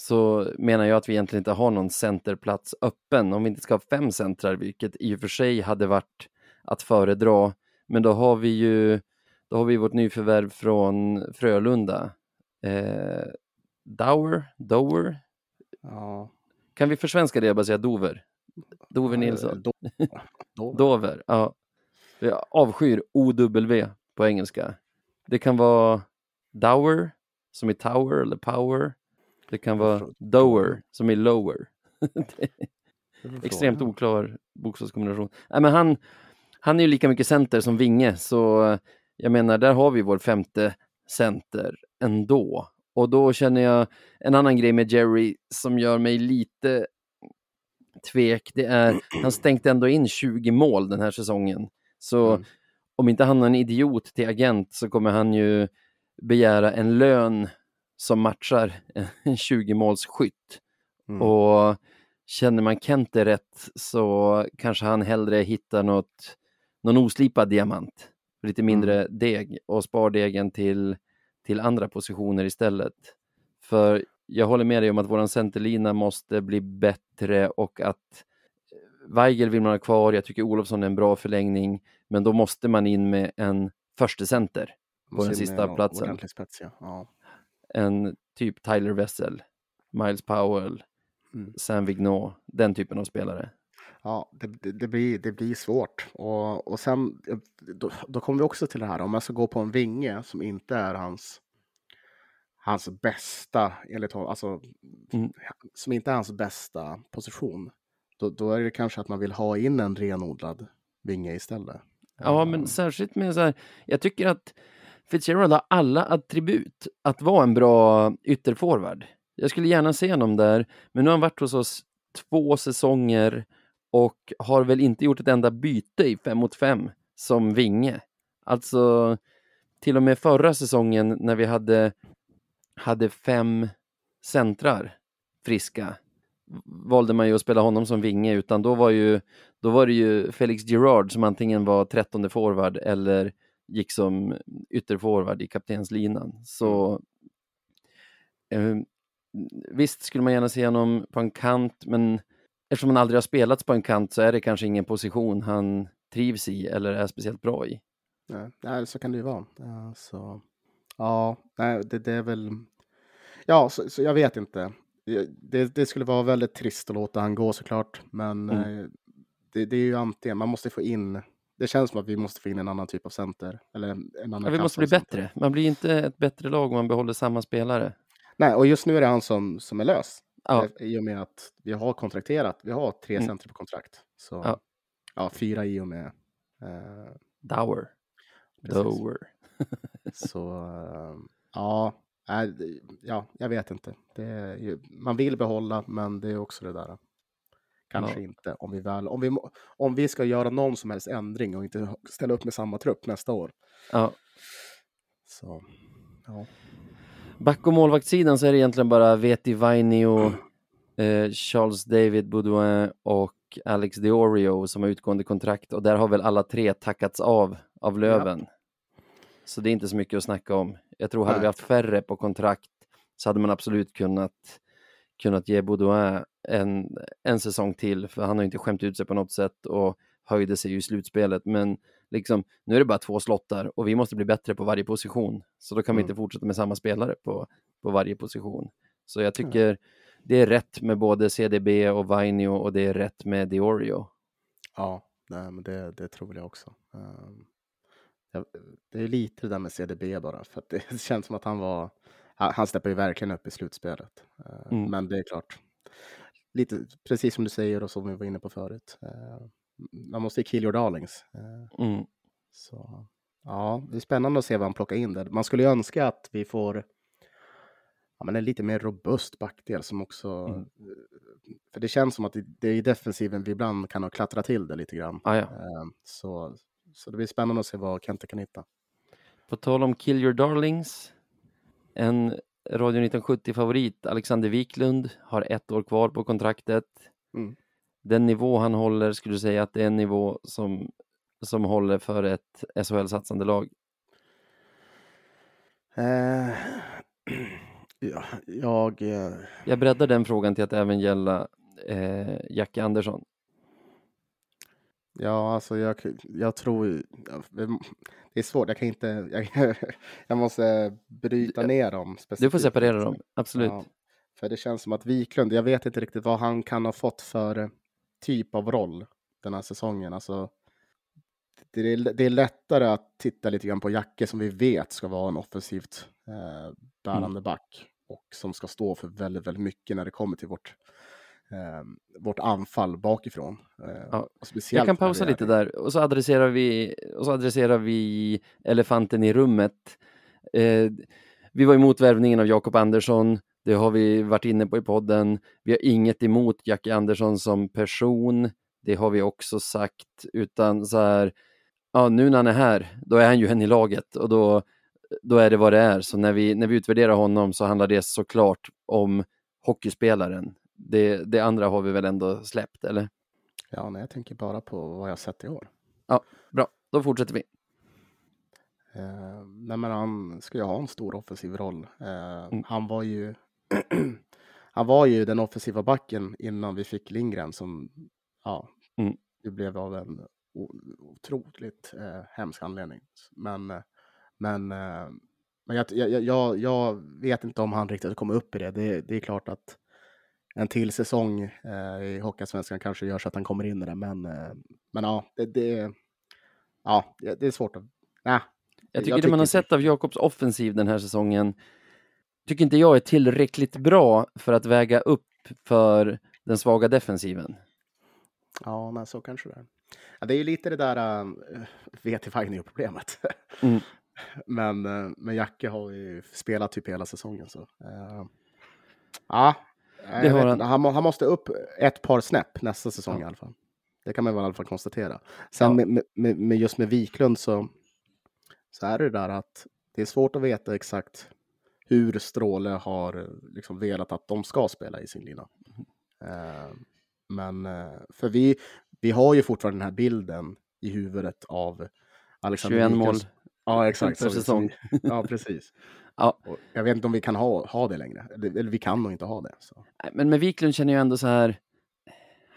så menar jag att vi egentligen inte har någon centerplats öppen. Om vi inte ska ha fem centrar, vilket i och för sig hade varit att föredra. Men då har vi ju då har vi vårt nyförvärv från Frölunda. Eh, Dower? Dower? Ja. Kan vi försvenska det och bara säga Dover? Dover Nilsson? Do [laughs] Dover. Dover, ja. Jag avskyr OW på engelska. Det kan vara Dower, som i tower eller power. Det kan vara dower som i lower. [laughs] [laughs] Är är Extremt oklar bokstavskombination. Nej, men han, han är ju lika mycket center som Vinge, så jag menar, där har vi vår femte center ändå. Och då känner jag en annan grej med Jerry som gör mig lite tvek. Det är, han stänkte ändå in 20 mål den här säsongen. Så Mm. om inte han är en idiot till agent så kommer han ju begära en lön som matchar [laughs] en 20-målsskytt. Mm. Och känner man Kente rätt så kanske han hellre hittar något, någon oslipad diamant, lite mindre deg och spar degen till, till andra positioner istället. För jag håller med dig om att våran centerlina måste bli bättre och att Weigel vill man ha kvar, jag tycker Olofsson är en bra förlängning, men då måste man in med en förste center på den sista platsen. Spets, ja. Ja. En typ Tyler Wessel, Miles Powell, Mm. Sam Vignot, den typen av spelare. Ja, det, det, det, blir, det blir svårt. Och, och sen, eh, då, då kommer vi också till det här, om jag ska gå på en vinge som inte är hans, hans bästa, enligt honom, alltså, Mm. som inte är hans bästa position, då, då är det kanske att man vill ha in en renodlad vinge istället. Ja, men särskilt med så här, jag tycker att Fitzgerald har alla attribut att vara en bra ytterforward. Jag skulle gärna se honom där, men nu har han varit hos oss två säsonger och har väl inte gjort ett enda byte i fem mot fem som vinge. Alltså, till och med förra säsongen när vi hade, hade fem centrar friska valde man ju att spela honom som vinge, utan då var, ju, då var det ju Felix Gerard som antingen var trettonde forward eller gick som ytterforward i kaptenslinan. Så eh, visst skulle man gärna se honom på en kant, men eftersom han aldrig har spelats på en kant så är det kanske ingen position han trivs i eller är speciellt bra i. Nej, så kan det ju vara. Ja, så, ja, nej, det, det är väl... Ja, så, så jag vet inte. Det, det skulle vara väldigt trist att låta han gå såklart, men Mm. eh, det, det är ju antingen, man måste få in, det känns som att vi måste få in en annan typ av center. Eller en, annan Ja, vi måste bli bättre. Man blir inte ett bättre lag om man behåller samma spelare. Nej, och just nu är det han som, som är lös. Ja, Eh, I och med att vi har kontrakterat, vi har tre Mm. center på kontrakt. Så, Ja. ja. fyra i och med. Eh, Dower. Precis. Dower. [laughs] Så eh, ja, ja, jag vet inte. Ju, man vill behålla, men det är också det där. Kanske Ja. inte om vi väl, om vi, om vi ska göra någon som helst ändring och inte ställa upp med samma trupp nästa år. Ja. Så ja, Back och målvaktssidan så är det egentligen bara Veti Vainio, eh, Charles David Baudouin och Alex Diorio som har utgående kontrakt och där har väl alla tre tackats av av Löven. Så det är inte så mycket att snacka om. Jag tror hade Nej. vi haft färre på kontrakt så hade man absolut kunnat, kunnat ge Baudouin en, en säsong till för han har inte skämt ut sig på något sätt och höjde sig ju i slutspelet. Men liksom, nu är det bara två slottar och vi måste bli bättre på varje position. Så då kan vi Mm. inte fortsätta med samma spelare på, på varje position. Så jag tycker det är rätt med både CDB och Vainio och det är rätt med Diorio. ja nej, men det, det tror jag också. Um, jag, det är lite det där med CDB bara, för det [laughs] känns som att han var, han, han steppar ju verkligen upp i slutspelet. Eh, Mm. Men det är klart, lite precis som du säger och som vi var inne på förut. eh, man måste ju kill your darlings. Eh, Mm. Så ja, det är spännande att se vad han plockar in där. Man skulle ju önska att vi får ja, men en lite mer robust backdel som också... Mm. För det känns som att det, är i defensiven vi ibland kan ha klättrat till det lite grann. Ah, ja. Så, så det blir spännande att se vad Kente kan hitta. På tal om Kill Your Darlings, en Radio 1970-favorit, Alexander Wiklund, har ett år kvar på kontraktet. Mm. Den nivå han håller skulle du säga att det är en nivå som, som håller för ett SHL-satsande lag. Eh, [clears throat] ja, jag... eh, Jag breddar den frågan till att även gälla eh, Jackie Andersson. Ja, alltså jag, jag tror... Det är svårt, jag kan inte... [laughs] Jag, jag måste bryta ner dem. Du får specifikt. separera dem, absolut. Ja, för det känns som att Wiklund, jag vet inte riktigt vad han kan ha fått för eh, typ av roll den här säsongen. Alltså, det, är, det är lättare att titta lite grann på Jacke som vi vet ska vara en offensivt eh, bärande back och som ska stå för väldigt, väldigt mycket när det kommer till vårt, eh, vårt anfall bakifrån. Eh, Ja, Jag kan pausa lite där och så adresserar vi, och så adresserar vi elefanten i rummet. Eh, vi var emot värvningen av Jakob Andersson. Det har vi varit inne på i podden. Vi har inget emot Jackie Andersson som person. Det har vi också sagt, utan så här, ja nu när han är här, då är han ju en i laget och då, då är det vad det är. Så när vi, när vi utvärderar honom så handlar det såklart om hockeyspelaren. Det, det andra har vi väl ändå släppt, eller? Ja, nej, jag tänker bara på vad jag sett i år. Bra, då fortsätter vi. Eh, nej, men han ska ju ha en stor offensiv roll. Eh, Mm. Han var ju [clears throat] han var ju den offensiva backen innan vi fick Lindgren som ja, Mm. det blev av en otroligt eh, hemsk anledning. Men, eh, men, eh, men jag, jag, jag, jag vet inte om han riktigt kommer upp i det. Det, det är klart att en till säsong eh, i Hockeyallsvenskan kanske gör så att han kommer in i det. Men, eh, men ja, det, det, ja, det är svårt att... Nej, Jag tycker Jag det man har tycker- sett av Jakobs offensiv den här säsongen tycker inte jag är tillräckligt bra för att väga upp för den svaga defensiven. Ja, nej, så kanske det är. Ja, det är ju lite det där uh, vet problemet Mm. [laughs] men, uh, men Jacke har ju spelat typ hela säsongen. Så, uh, ja, Det har han. Han, han måste upp ett par snäpp nästa säsong Ja. i alla fall. Det kan man väl i alla fall konstatera. Sen Ja. med, med- med, just med Wiklund så, så är det där att det är svårt att veta exakt hur Stråle har liksom velat att de ska spela i sin lina. Eh, men eh, för vi, vi har ju fortfarande den här bilden i huvudet av Alexander 21 mål Wiklunds- Ja, exakt. per så säsong. Ja, precis. [laughs] Ja. Och jag vet inte om vi kan ha, ha det längre. Eller, eller vi kan nog inte ha det. Så. Men med Wiklund känner jag ändå så här,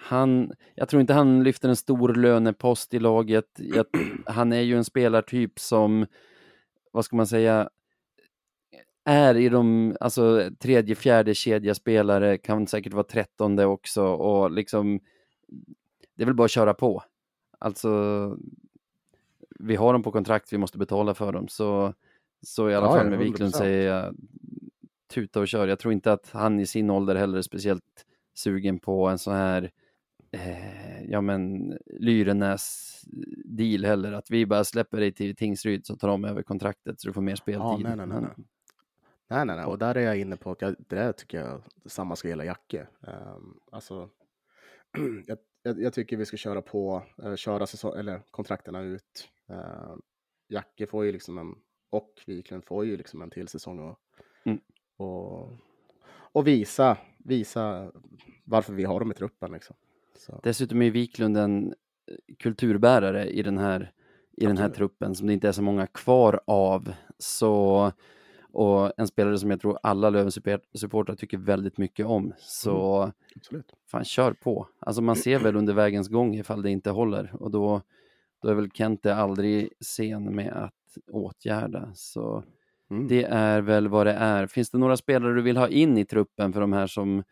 han, jag tror inte han lyfter en stor lönepost i laget. Jag, [clears throat] han är ju en spelartyp som, vad ska man säga, är i de, alltså tredje, fjärde kedja spelare, kan säkert vara trettonde också och liksom, det är väl bara att köra på. Alltså, vi har dem på kontrakt, vi måste betala för dem, så, så i alla Ja, fall ja, med Wiklund 100%. säger jag tuta och kör. Jag tror inte att han i sin ålder heller är speciellt sugen på en sån här eh, ja men Lyrenäs deal heller, att vi bara släpper dig till Tingsryd så tar de över kontraktet så du får mer speltid. nej, nej, nej, Men- nej. Nej, nej, nej. Och där är jag inne på att jag, det där tycker jag samma ska gälla Jacke. Um, alltså, [clears throat] jag, jag, tycker vi ska köra på, eh, köra säsong, eller kontrakterna ut. Uh, Jacke får ju liksom en, och Wiklund får ju liksom en till säsong och, Mm. och, och visa, visa varför vi har dem i truppen. Liksom. Så, Dessutom är Wiklund en eh, kulturbärare i den här, i den här truppen som det inte är så många kvar av. Så, och en spelare som jag tror alla Löven-supportrar tycker väldigt mycket om. Så absolut. fan, kör på. Alltså man ser väl under vägens gång ifall det inte håller och då, då är väl Kente aldrig sen med att åtgärda. Så Mm. det är väl vad det är. Finns det några spelare du vill ha in i truppen för de här som,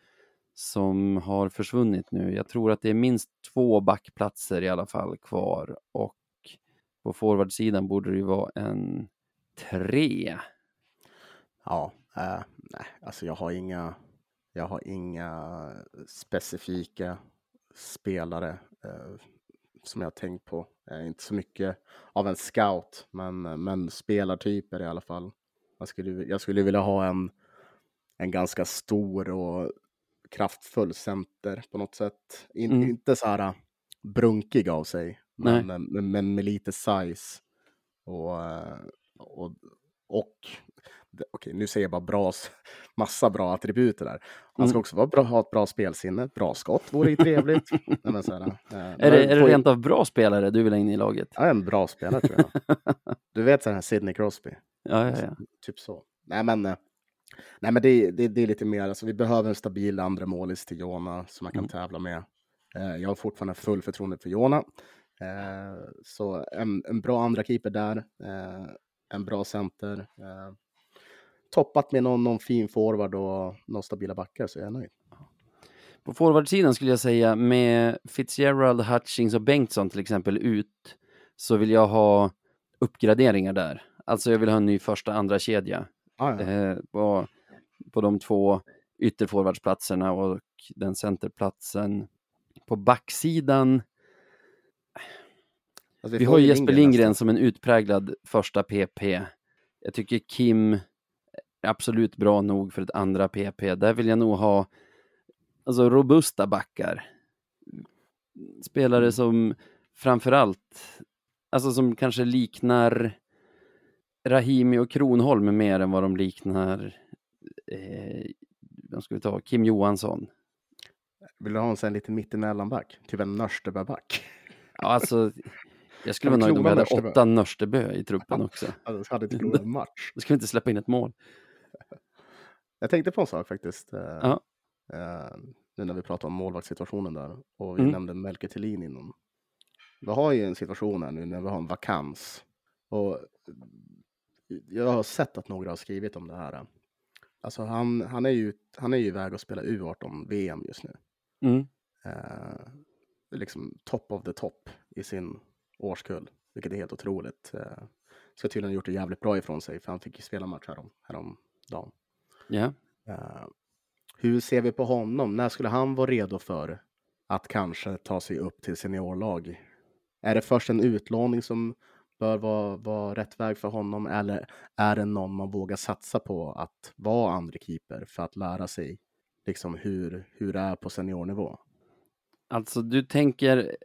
som har försvunnit nu? Jag tror att det är minst två backplatser i alla fall kvar och på forwardsidan borde det ju vara en tre. Ja, eh, nej, alltså jag har inga, jag har inga specifika spelare eh, som jag har tänkt på. Eh, inte så mycket av en scout, men, men spelartyper i alla fall. Jag skulle, jag skulle vilja ha en, en ganska stor och kraftfull center på något sätt. In, Mm. Inte så här eh, brunkig av sig, men, men, men med lite size. Och, eh, och, och okej, nu säger jag bara bra, [laughs] massa bra attributer där. Han ska Mm. också vara bra, ha ett bra spelsinne, bra skott vore ju trevligt. [laughs] Nej, här, eh, Är det, är det rent av bra spelare du vill ha in i laget? Ja, en bra spelare tror jag. [laughs] Du vet så här Sidney Crosby, Ja, ja, ja. typ så. Nej men, eh, nej, men det, det, det är lite mer, alltså, vi behöver en stabil andra målis till Jona som man kan Mm. tävla med. Eh, jag har fortfarande full förtroende för Jona. Eh, så en, en bra andra keeper där, en bra center. Toppat med någon, någon fin forward och några stabila backar så är jag nöjd. På forwardsidan skulle jag säga med Fitzgerald, Hutchings och Bengtsson till exempel ut så vill jag ha uppgraderingar där. Alltså jag vill ha en ny första andra kedja Ah, ja. eh, på, på de två ytterforwardsplatserna och den centerplatsen. På backsidan, Alltså, vi har Jesper Lindgren nästan. som en utpräglad första PP. Jag tycker Kim är absolut bra nog för ett andra PP. Där vill jag nog ha alltså, robusta backar. Spelare Mm. som framförallt, alltså som kanske liknar Rahimi och Kronholm mer än vad de liknar, eh, vem ska vi ta, Kim Johansson. Vill du ha en sån lite mittemellanback? Typ en Nörsteböback? Ja, alltså, jag skulle vara nöjd om vi hade åtta Nörstebö i truppen också. Alltså, det hade inte [laughs] match. Då ska vi inte släppa in ett mål. Jag tänkte på en sak faktiskt. eh, Ja. eh, nu när vi pratar om målvaktssituationen där. Och vi Mm. nämnde Melker Thelin innan. Vi har ju en situation här nu när vi har en vakans. Och jag har sett att några har skrivit om det här. Alltså han, han, är, ju, han är ju iväg och spelar U18 VM just nu. Mm. Eh, liksom top of the top i sin årskull, vilket är helt otroligt. Eh, ska tydligen ha gjort det jävligt bra ifrån sig, för han fick ju spela match härom, härom Ja. Eh, hur ser vi på honom? När skulle han vara redo för att kanske ta sig upp till seniorlag? Är det först en utlåning som bör vara, vara rätt väg för honom eller är det någon man vågar satsa på att vara andra keeper för att lära sig liksom hur, hur det är på seniornivå? Alltså du tänker,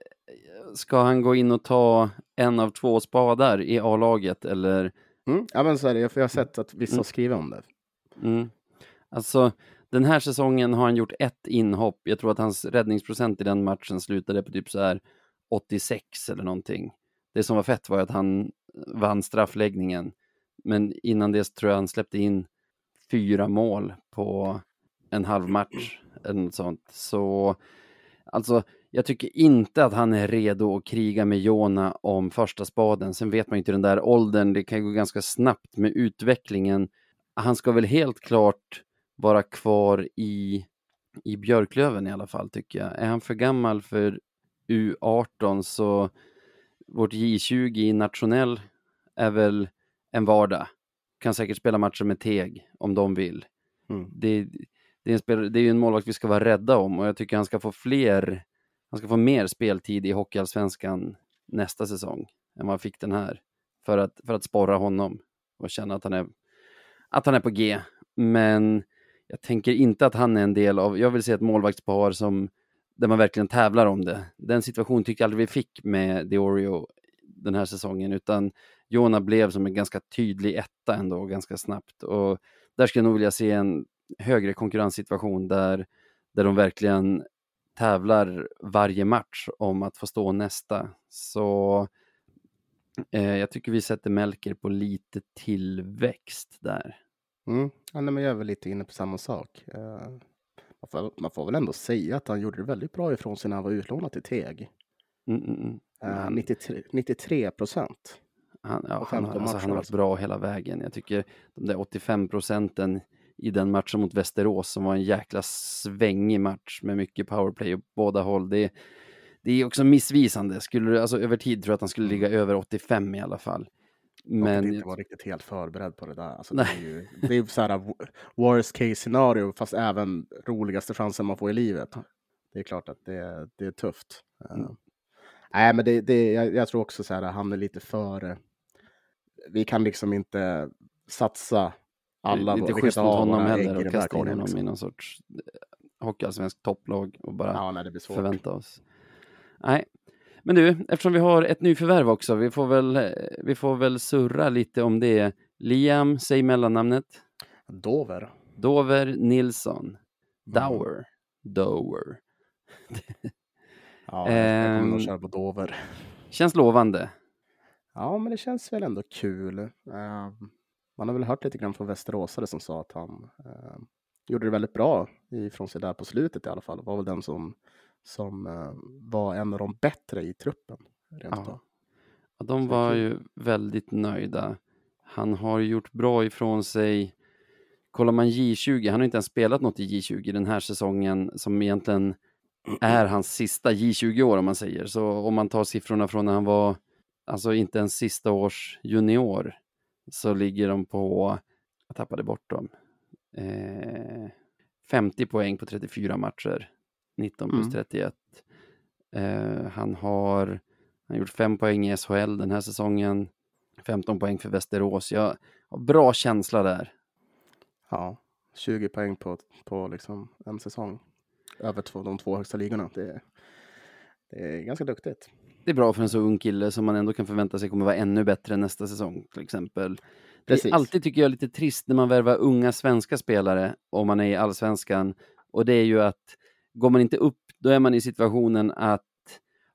ska han gå in och ta en av två spadar i A-laget eller? Mm, ja, men så är det. Jag har sett att vissa Mm. skriver om det. Mm. Alltså den här säsongen har han gjort ett inhopp. Jag tror att hans räddningsprocent i den matchen slutade på typ så här 86 eller någonting. Det som var fett var att han vann straffläggningen. Men innan det tror jag han släppte in fyra mål på en halv match eller något sånt. Så alltså, jag tycker inte att han är redo att kriga med Jona om första spaden. Sen vet man ju inte den där åldern, det kan gå ganska snabbt med utvecklingen. Han ska väl helt klart vara kvar i, i Björklöven i alla fall tycker jag. Är han för gammal för U18 så vårt J20 i nationell är väl en vardag. Kan säkert spela matcher med Teg om de vill. Mm. Det, det, är en spelare, det är ju en målvakt vi ska vara rädda om och jag tycker han ska få fler, han ska få mer speltid i Hockeyallsvenskan nästa säsong än vad han fick den här. För att, för att sporra honom och känna att han är, att han är på G. Men jag tänker inte att han är en del av, jag vill se ett målvaktspar som där man verkligen tävlar om det. Den situation tycker jag aldrig vi fick med Diorio den här säsongen, utan Jona blev som en ganska tydlig etta ändå ganska snabbt. Och där skulle jag nog vilja se en högre konkurrenssituation där, där de verkligen tävlar varje match om att få stå nästa. Så eh, jag tycker vi sätter Melker på lite tillväxt där. Mm. Ja, nej, men jag är väl lite inne på samma sak. Eh, man, får, man får väl ändå säga att han gjorde det väldigt bra ifrån sig när han var utlånad till Teg. Mm, mm, mm. Eh, Han- 93, 93 procent. Han, ja, han, har, 15 alltså, han har varit bra hela vägen. Jag tycker de där 85 procenten i den matchen mot Västerås som var en jäkla svängig match med mycket powerplay åt båda håll. Det, det är också missvisande. Skulle, alltså, över tid tror jag att han skulle ligga över 85 i alla fall. Men... Men inte var riktigt helt förberedd på det där. Alltså, det är ju det är så här worst case scenario, fast även roligaste chansen man får i livet. Det är klart att det, det är tufft. Eh, Mm. nej, men det, det, jag, jag tror också så här, han är lite för... eh, Vi kan liksom inte satsa alla det är inte schysst mot honom heller att kasta in honom liksom. i någon sorts eh, hockeyallsvensk topplag och bara Ja, nej, förvänta oss. Nej, men du, eftersom vi har ett nyförvärv också, vi får väl, eh, vi får väl surra lite om det. Liam, säg mellannamnet. Dover. Dover Nilsson. Mm. Dower. Dower. Ja, jag kommer nog Ehm. köra på Dover. Känns lovande. Ja, men det känns väl ändå kul. Eh, man har väl hört lite grann från Västeråsare som sa att han eh, gjorde det väldigt bra ifrån sig där på slutet i alla fall. Var väl den som, som eh, var en av de bättre i truppen. Rent Ja. de var ju väldigt nöjda. Han har gjort bra ifrån sig. Kollar man J20, han har inte ens spelat något i J20 den här säsongen som egentligen är hans sista J20-år om man säger. Så om man tar siffrorna från när han var, alltså inte ens sista års junior, så ligger de på att tappade bort dem. Eh, 50 poäng på 34 matcher, 19 plus Mm. 31. Eh, han har, han har gjort 5 poäng i SHL den här säsongen, 15 poäng för Västerås. Jag har bra känsla där. Ja, 20 poäng på, på liksom en säsong. Över två, de två högsta ligorna. Det, är- det är ganska duktigt. Det är bra för en så ung kille som man ändå kan förvänta sig kommer vara ännu bättre nästa säsong till exempel. Det Precis. är alltid tycker jag lite trist när man värvar unga svenska spelare om man är i allsvenskan. Och det är ju att går man inte upp, då är man i situationen att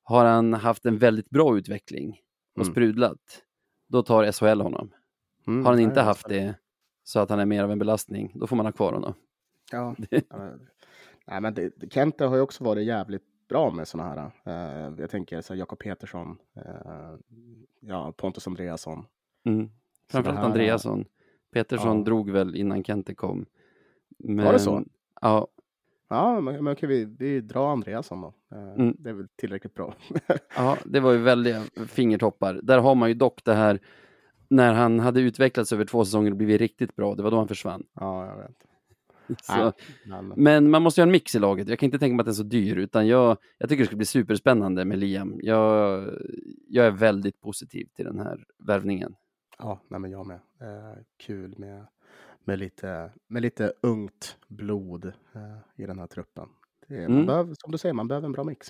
har han haft en väldigt bra utveckling och Mm. sprudlat, då tar SHL honom. Mm, Har han inte haft det så att han är mer av en belastning, då får man ha kvar honom. Ja. [laughs] Nej, men det, Kente har ju också varit jävligt bra med sådana här. eh, jag tänker så Jakob Petersson, eh, ja, Pontus Andreasson. Mm. Framförallt här- Andreasson. Petersson Ja. drog väl innan Kente kom. Men, Var det så? Ja, Ja, men, men okej, vi, vi drar Andreasson då. Eh, Mm. Det är väl tillräckligt bra. [laughs] Ja, det var ju väldiga fingertoppar. Där har man ju dock det här, när han hade utvecklats över två säsonger och blivit riktigt bra, det var då han försvann. ja, jag vet. [laughs] Så, men man måste ju ha en mix i laget. Jag kan inte tänka mig att den är så dyr, utan jag, jag tycker det ska bli superspännande med Liam. Jag, jag är väldigt positiv till den här värvningen. ja, nej, men jag med. Eh, kul med, med, lite, med lite ungt blod eh, i den här truppen. Det man Mm. behöver, som du säger, man behöver en bra mix.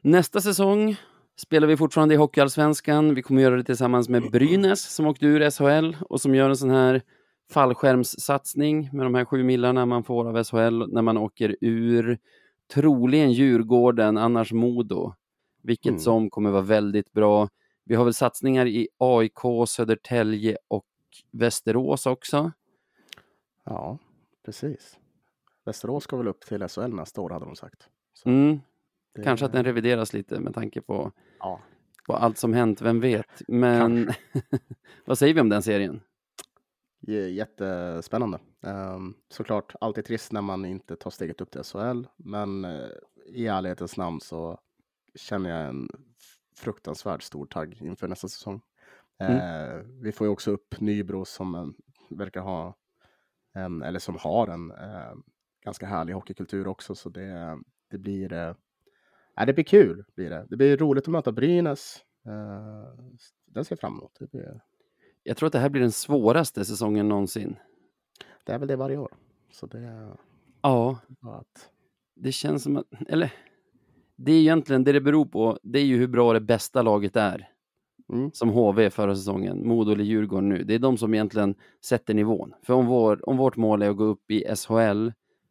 Nästa säsong spelar vi fortfarande i Hockeyallsvenskan. Vi kommer göra det tillsammans med Brynäs som åkte ur SHL och som gör en sån här fallskärmssatsning med de här sju millarna man får av SHL när man åker ur. Troligen Djurgården, annars Modo. Vilket Mm. som kommer vara väldigt bra. Vi har väl satsningar i AIK, Södertälje och Västerås också. Ja, precis. Västerås ska väl upp till SHL nästa år, hade de sagt. Mm, det- kanske att den revideras lite med tanke på, Ja, på allt som hänt, vem vet. Men [laughs] vad säger vi om den serien? Jättespännande. Um, såklart alltid trist när man inte tar steget upp till SHL, men eh, i ärlighetens namn så känner jag en fruktansvärt stor tagg inför nästa säsong. Eh, vi får ju också upp Nybro som verkar ha en, eller som har en eh, ganska härlig hockeykultur också, så det, det blir eh, det blir kul. Blir det. det blir roligt att möta Brynäs. Uh, den ser jag fram emot. Det, blir, Jag tror att det här blir den svåraste säsongen någonsin. det är väl det varje år. Så det Ja, att det känns som att, eller det är egentligen det det beror på, det är ju hur bra det bästa laget är. Mm. Som HV förra säsongen, Modo eller Djurgården nu. Det är de som egentligen sätter nivån. För om, vår, om vårt mål är att gå upp i SHL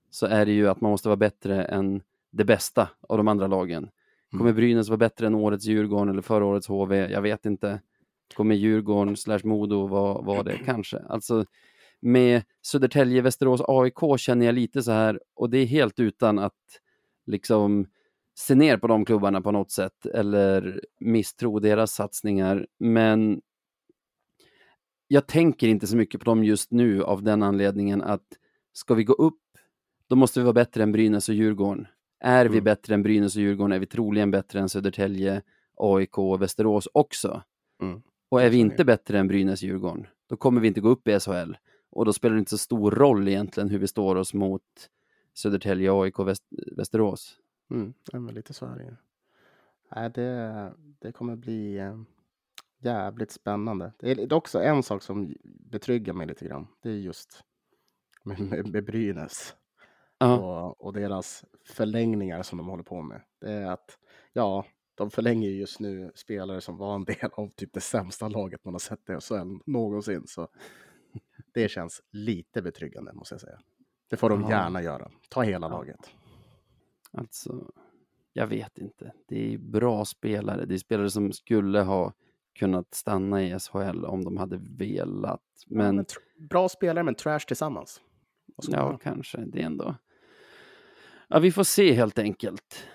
så är det ju att man måste vara bättre än det bästa av de andra lagen. Kommer Brynäs vara bättre än årets Djurgården eller förra årets HV? Jag vet inte. Kommer Djurgården slash Modo vara var det? Kanske. Alltså med Södertälje, Västerås, AIK känner jag lite så här och det är helt utan att liksom se ner på de klubbarna på något sätt eller misstro deras satsningar. Men jag tänker inte så mycket på dem just nu av den anledningen att ska vi gå upp, då måste vi vara bättre än Brynäs och Djurgården. Är vi Mm. bättre än Brynäs och Djurgården är vi troligen bättre än Södertälje, AIK och Västerås också. Mm. Och är vi inte bättre än Brynäs och Djurgården, då kommer vi inte gå upp i SHL. Och då spelar det inte så stor roll egentligen hur vi står oss mot Södertälje, AIK och Väst Västerås. Mm, ja, men lite så är det ju. Nej, det, det kommer bli eh, jävligt spännande. Det är också en sak som betryggar mig lite grann. Det är just med, med, med Brynäs Ja, och, och deras förlängningar som de håller på med. Det är att, ja, de förlänger ju just nu spelare som var en del av typ det sämsta laget man har sett i SHL någonsin. Så det känns lite betryggande måste jag säga. Det får de Ja. gärna göra. Ta hela Ja. laget. Alltså, jag vet inte. Det är bra spelare. Det är spelare som skulle ha kunnat stanna i SHL om de hade velat. Men men bra spelare men trash tillsammans. Man ja, kanske. Det är ändå... Ja, vi får se helt enkelt.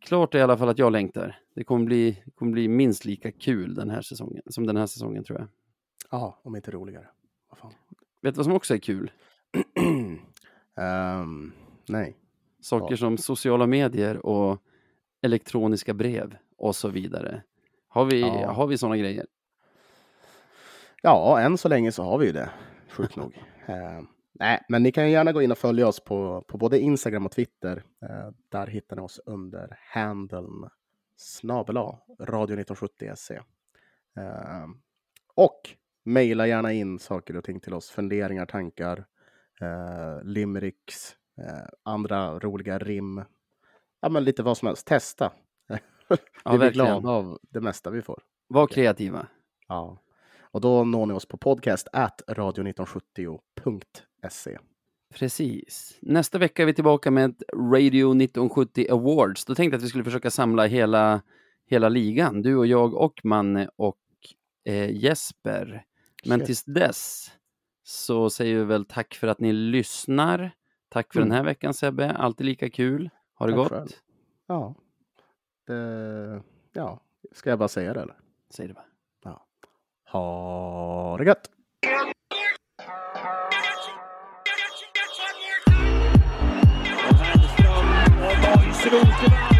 Klart är i alla fall att jag längtar. Det kommer bli, det kommer bli minst lika kul den här säsongen som den här säsongen tror jag. Ja, om inte roligare. Vad fan. Vet du vad som också är kul? [clears throat] Ehm, nej. Saker Ja. som sociala medier och elektroniska brev och så vidare. Har vi, Ja. har vi sådana grejer? Ja, än så länge så har vi ju det, sjukt nog. [laughs] Eh, nej, men ni kan gärna gå in och följa oss på, på både Instagram och Twitter. Eh, där hittar ni oss under handeln snabel radio1970.se. Eh, och mejla gärna in saker och ting till oss, funderingar, tankar, eh, limericks, andra roliga rim. Ja, men lite vad som helst. Testa. [laughs] vi blir glada av det mesta vi får. Var kreativa. Ja. Och då når ni oss på podcast at radio1970.se. Precis. Nästa vecka är vi tillbaka med Radio 1970 Awards. Då tänkte jag att vi skulle försöka samla hela, hela ligan. Du och jag och Manne och eh, Jesper. Men Shit. tills dess så säger vi väl tack för att ni lyssnar. Tack för Mm. den här veckan Sebbe. Alltid lika kul. Ha det Tack gott. Ja. Det, ja, ska jag bara säga det eller? Säg det bara. Ha det gött! Rosenvall.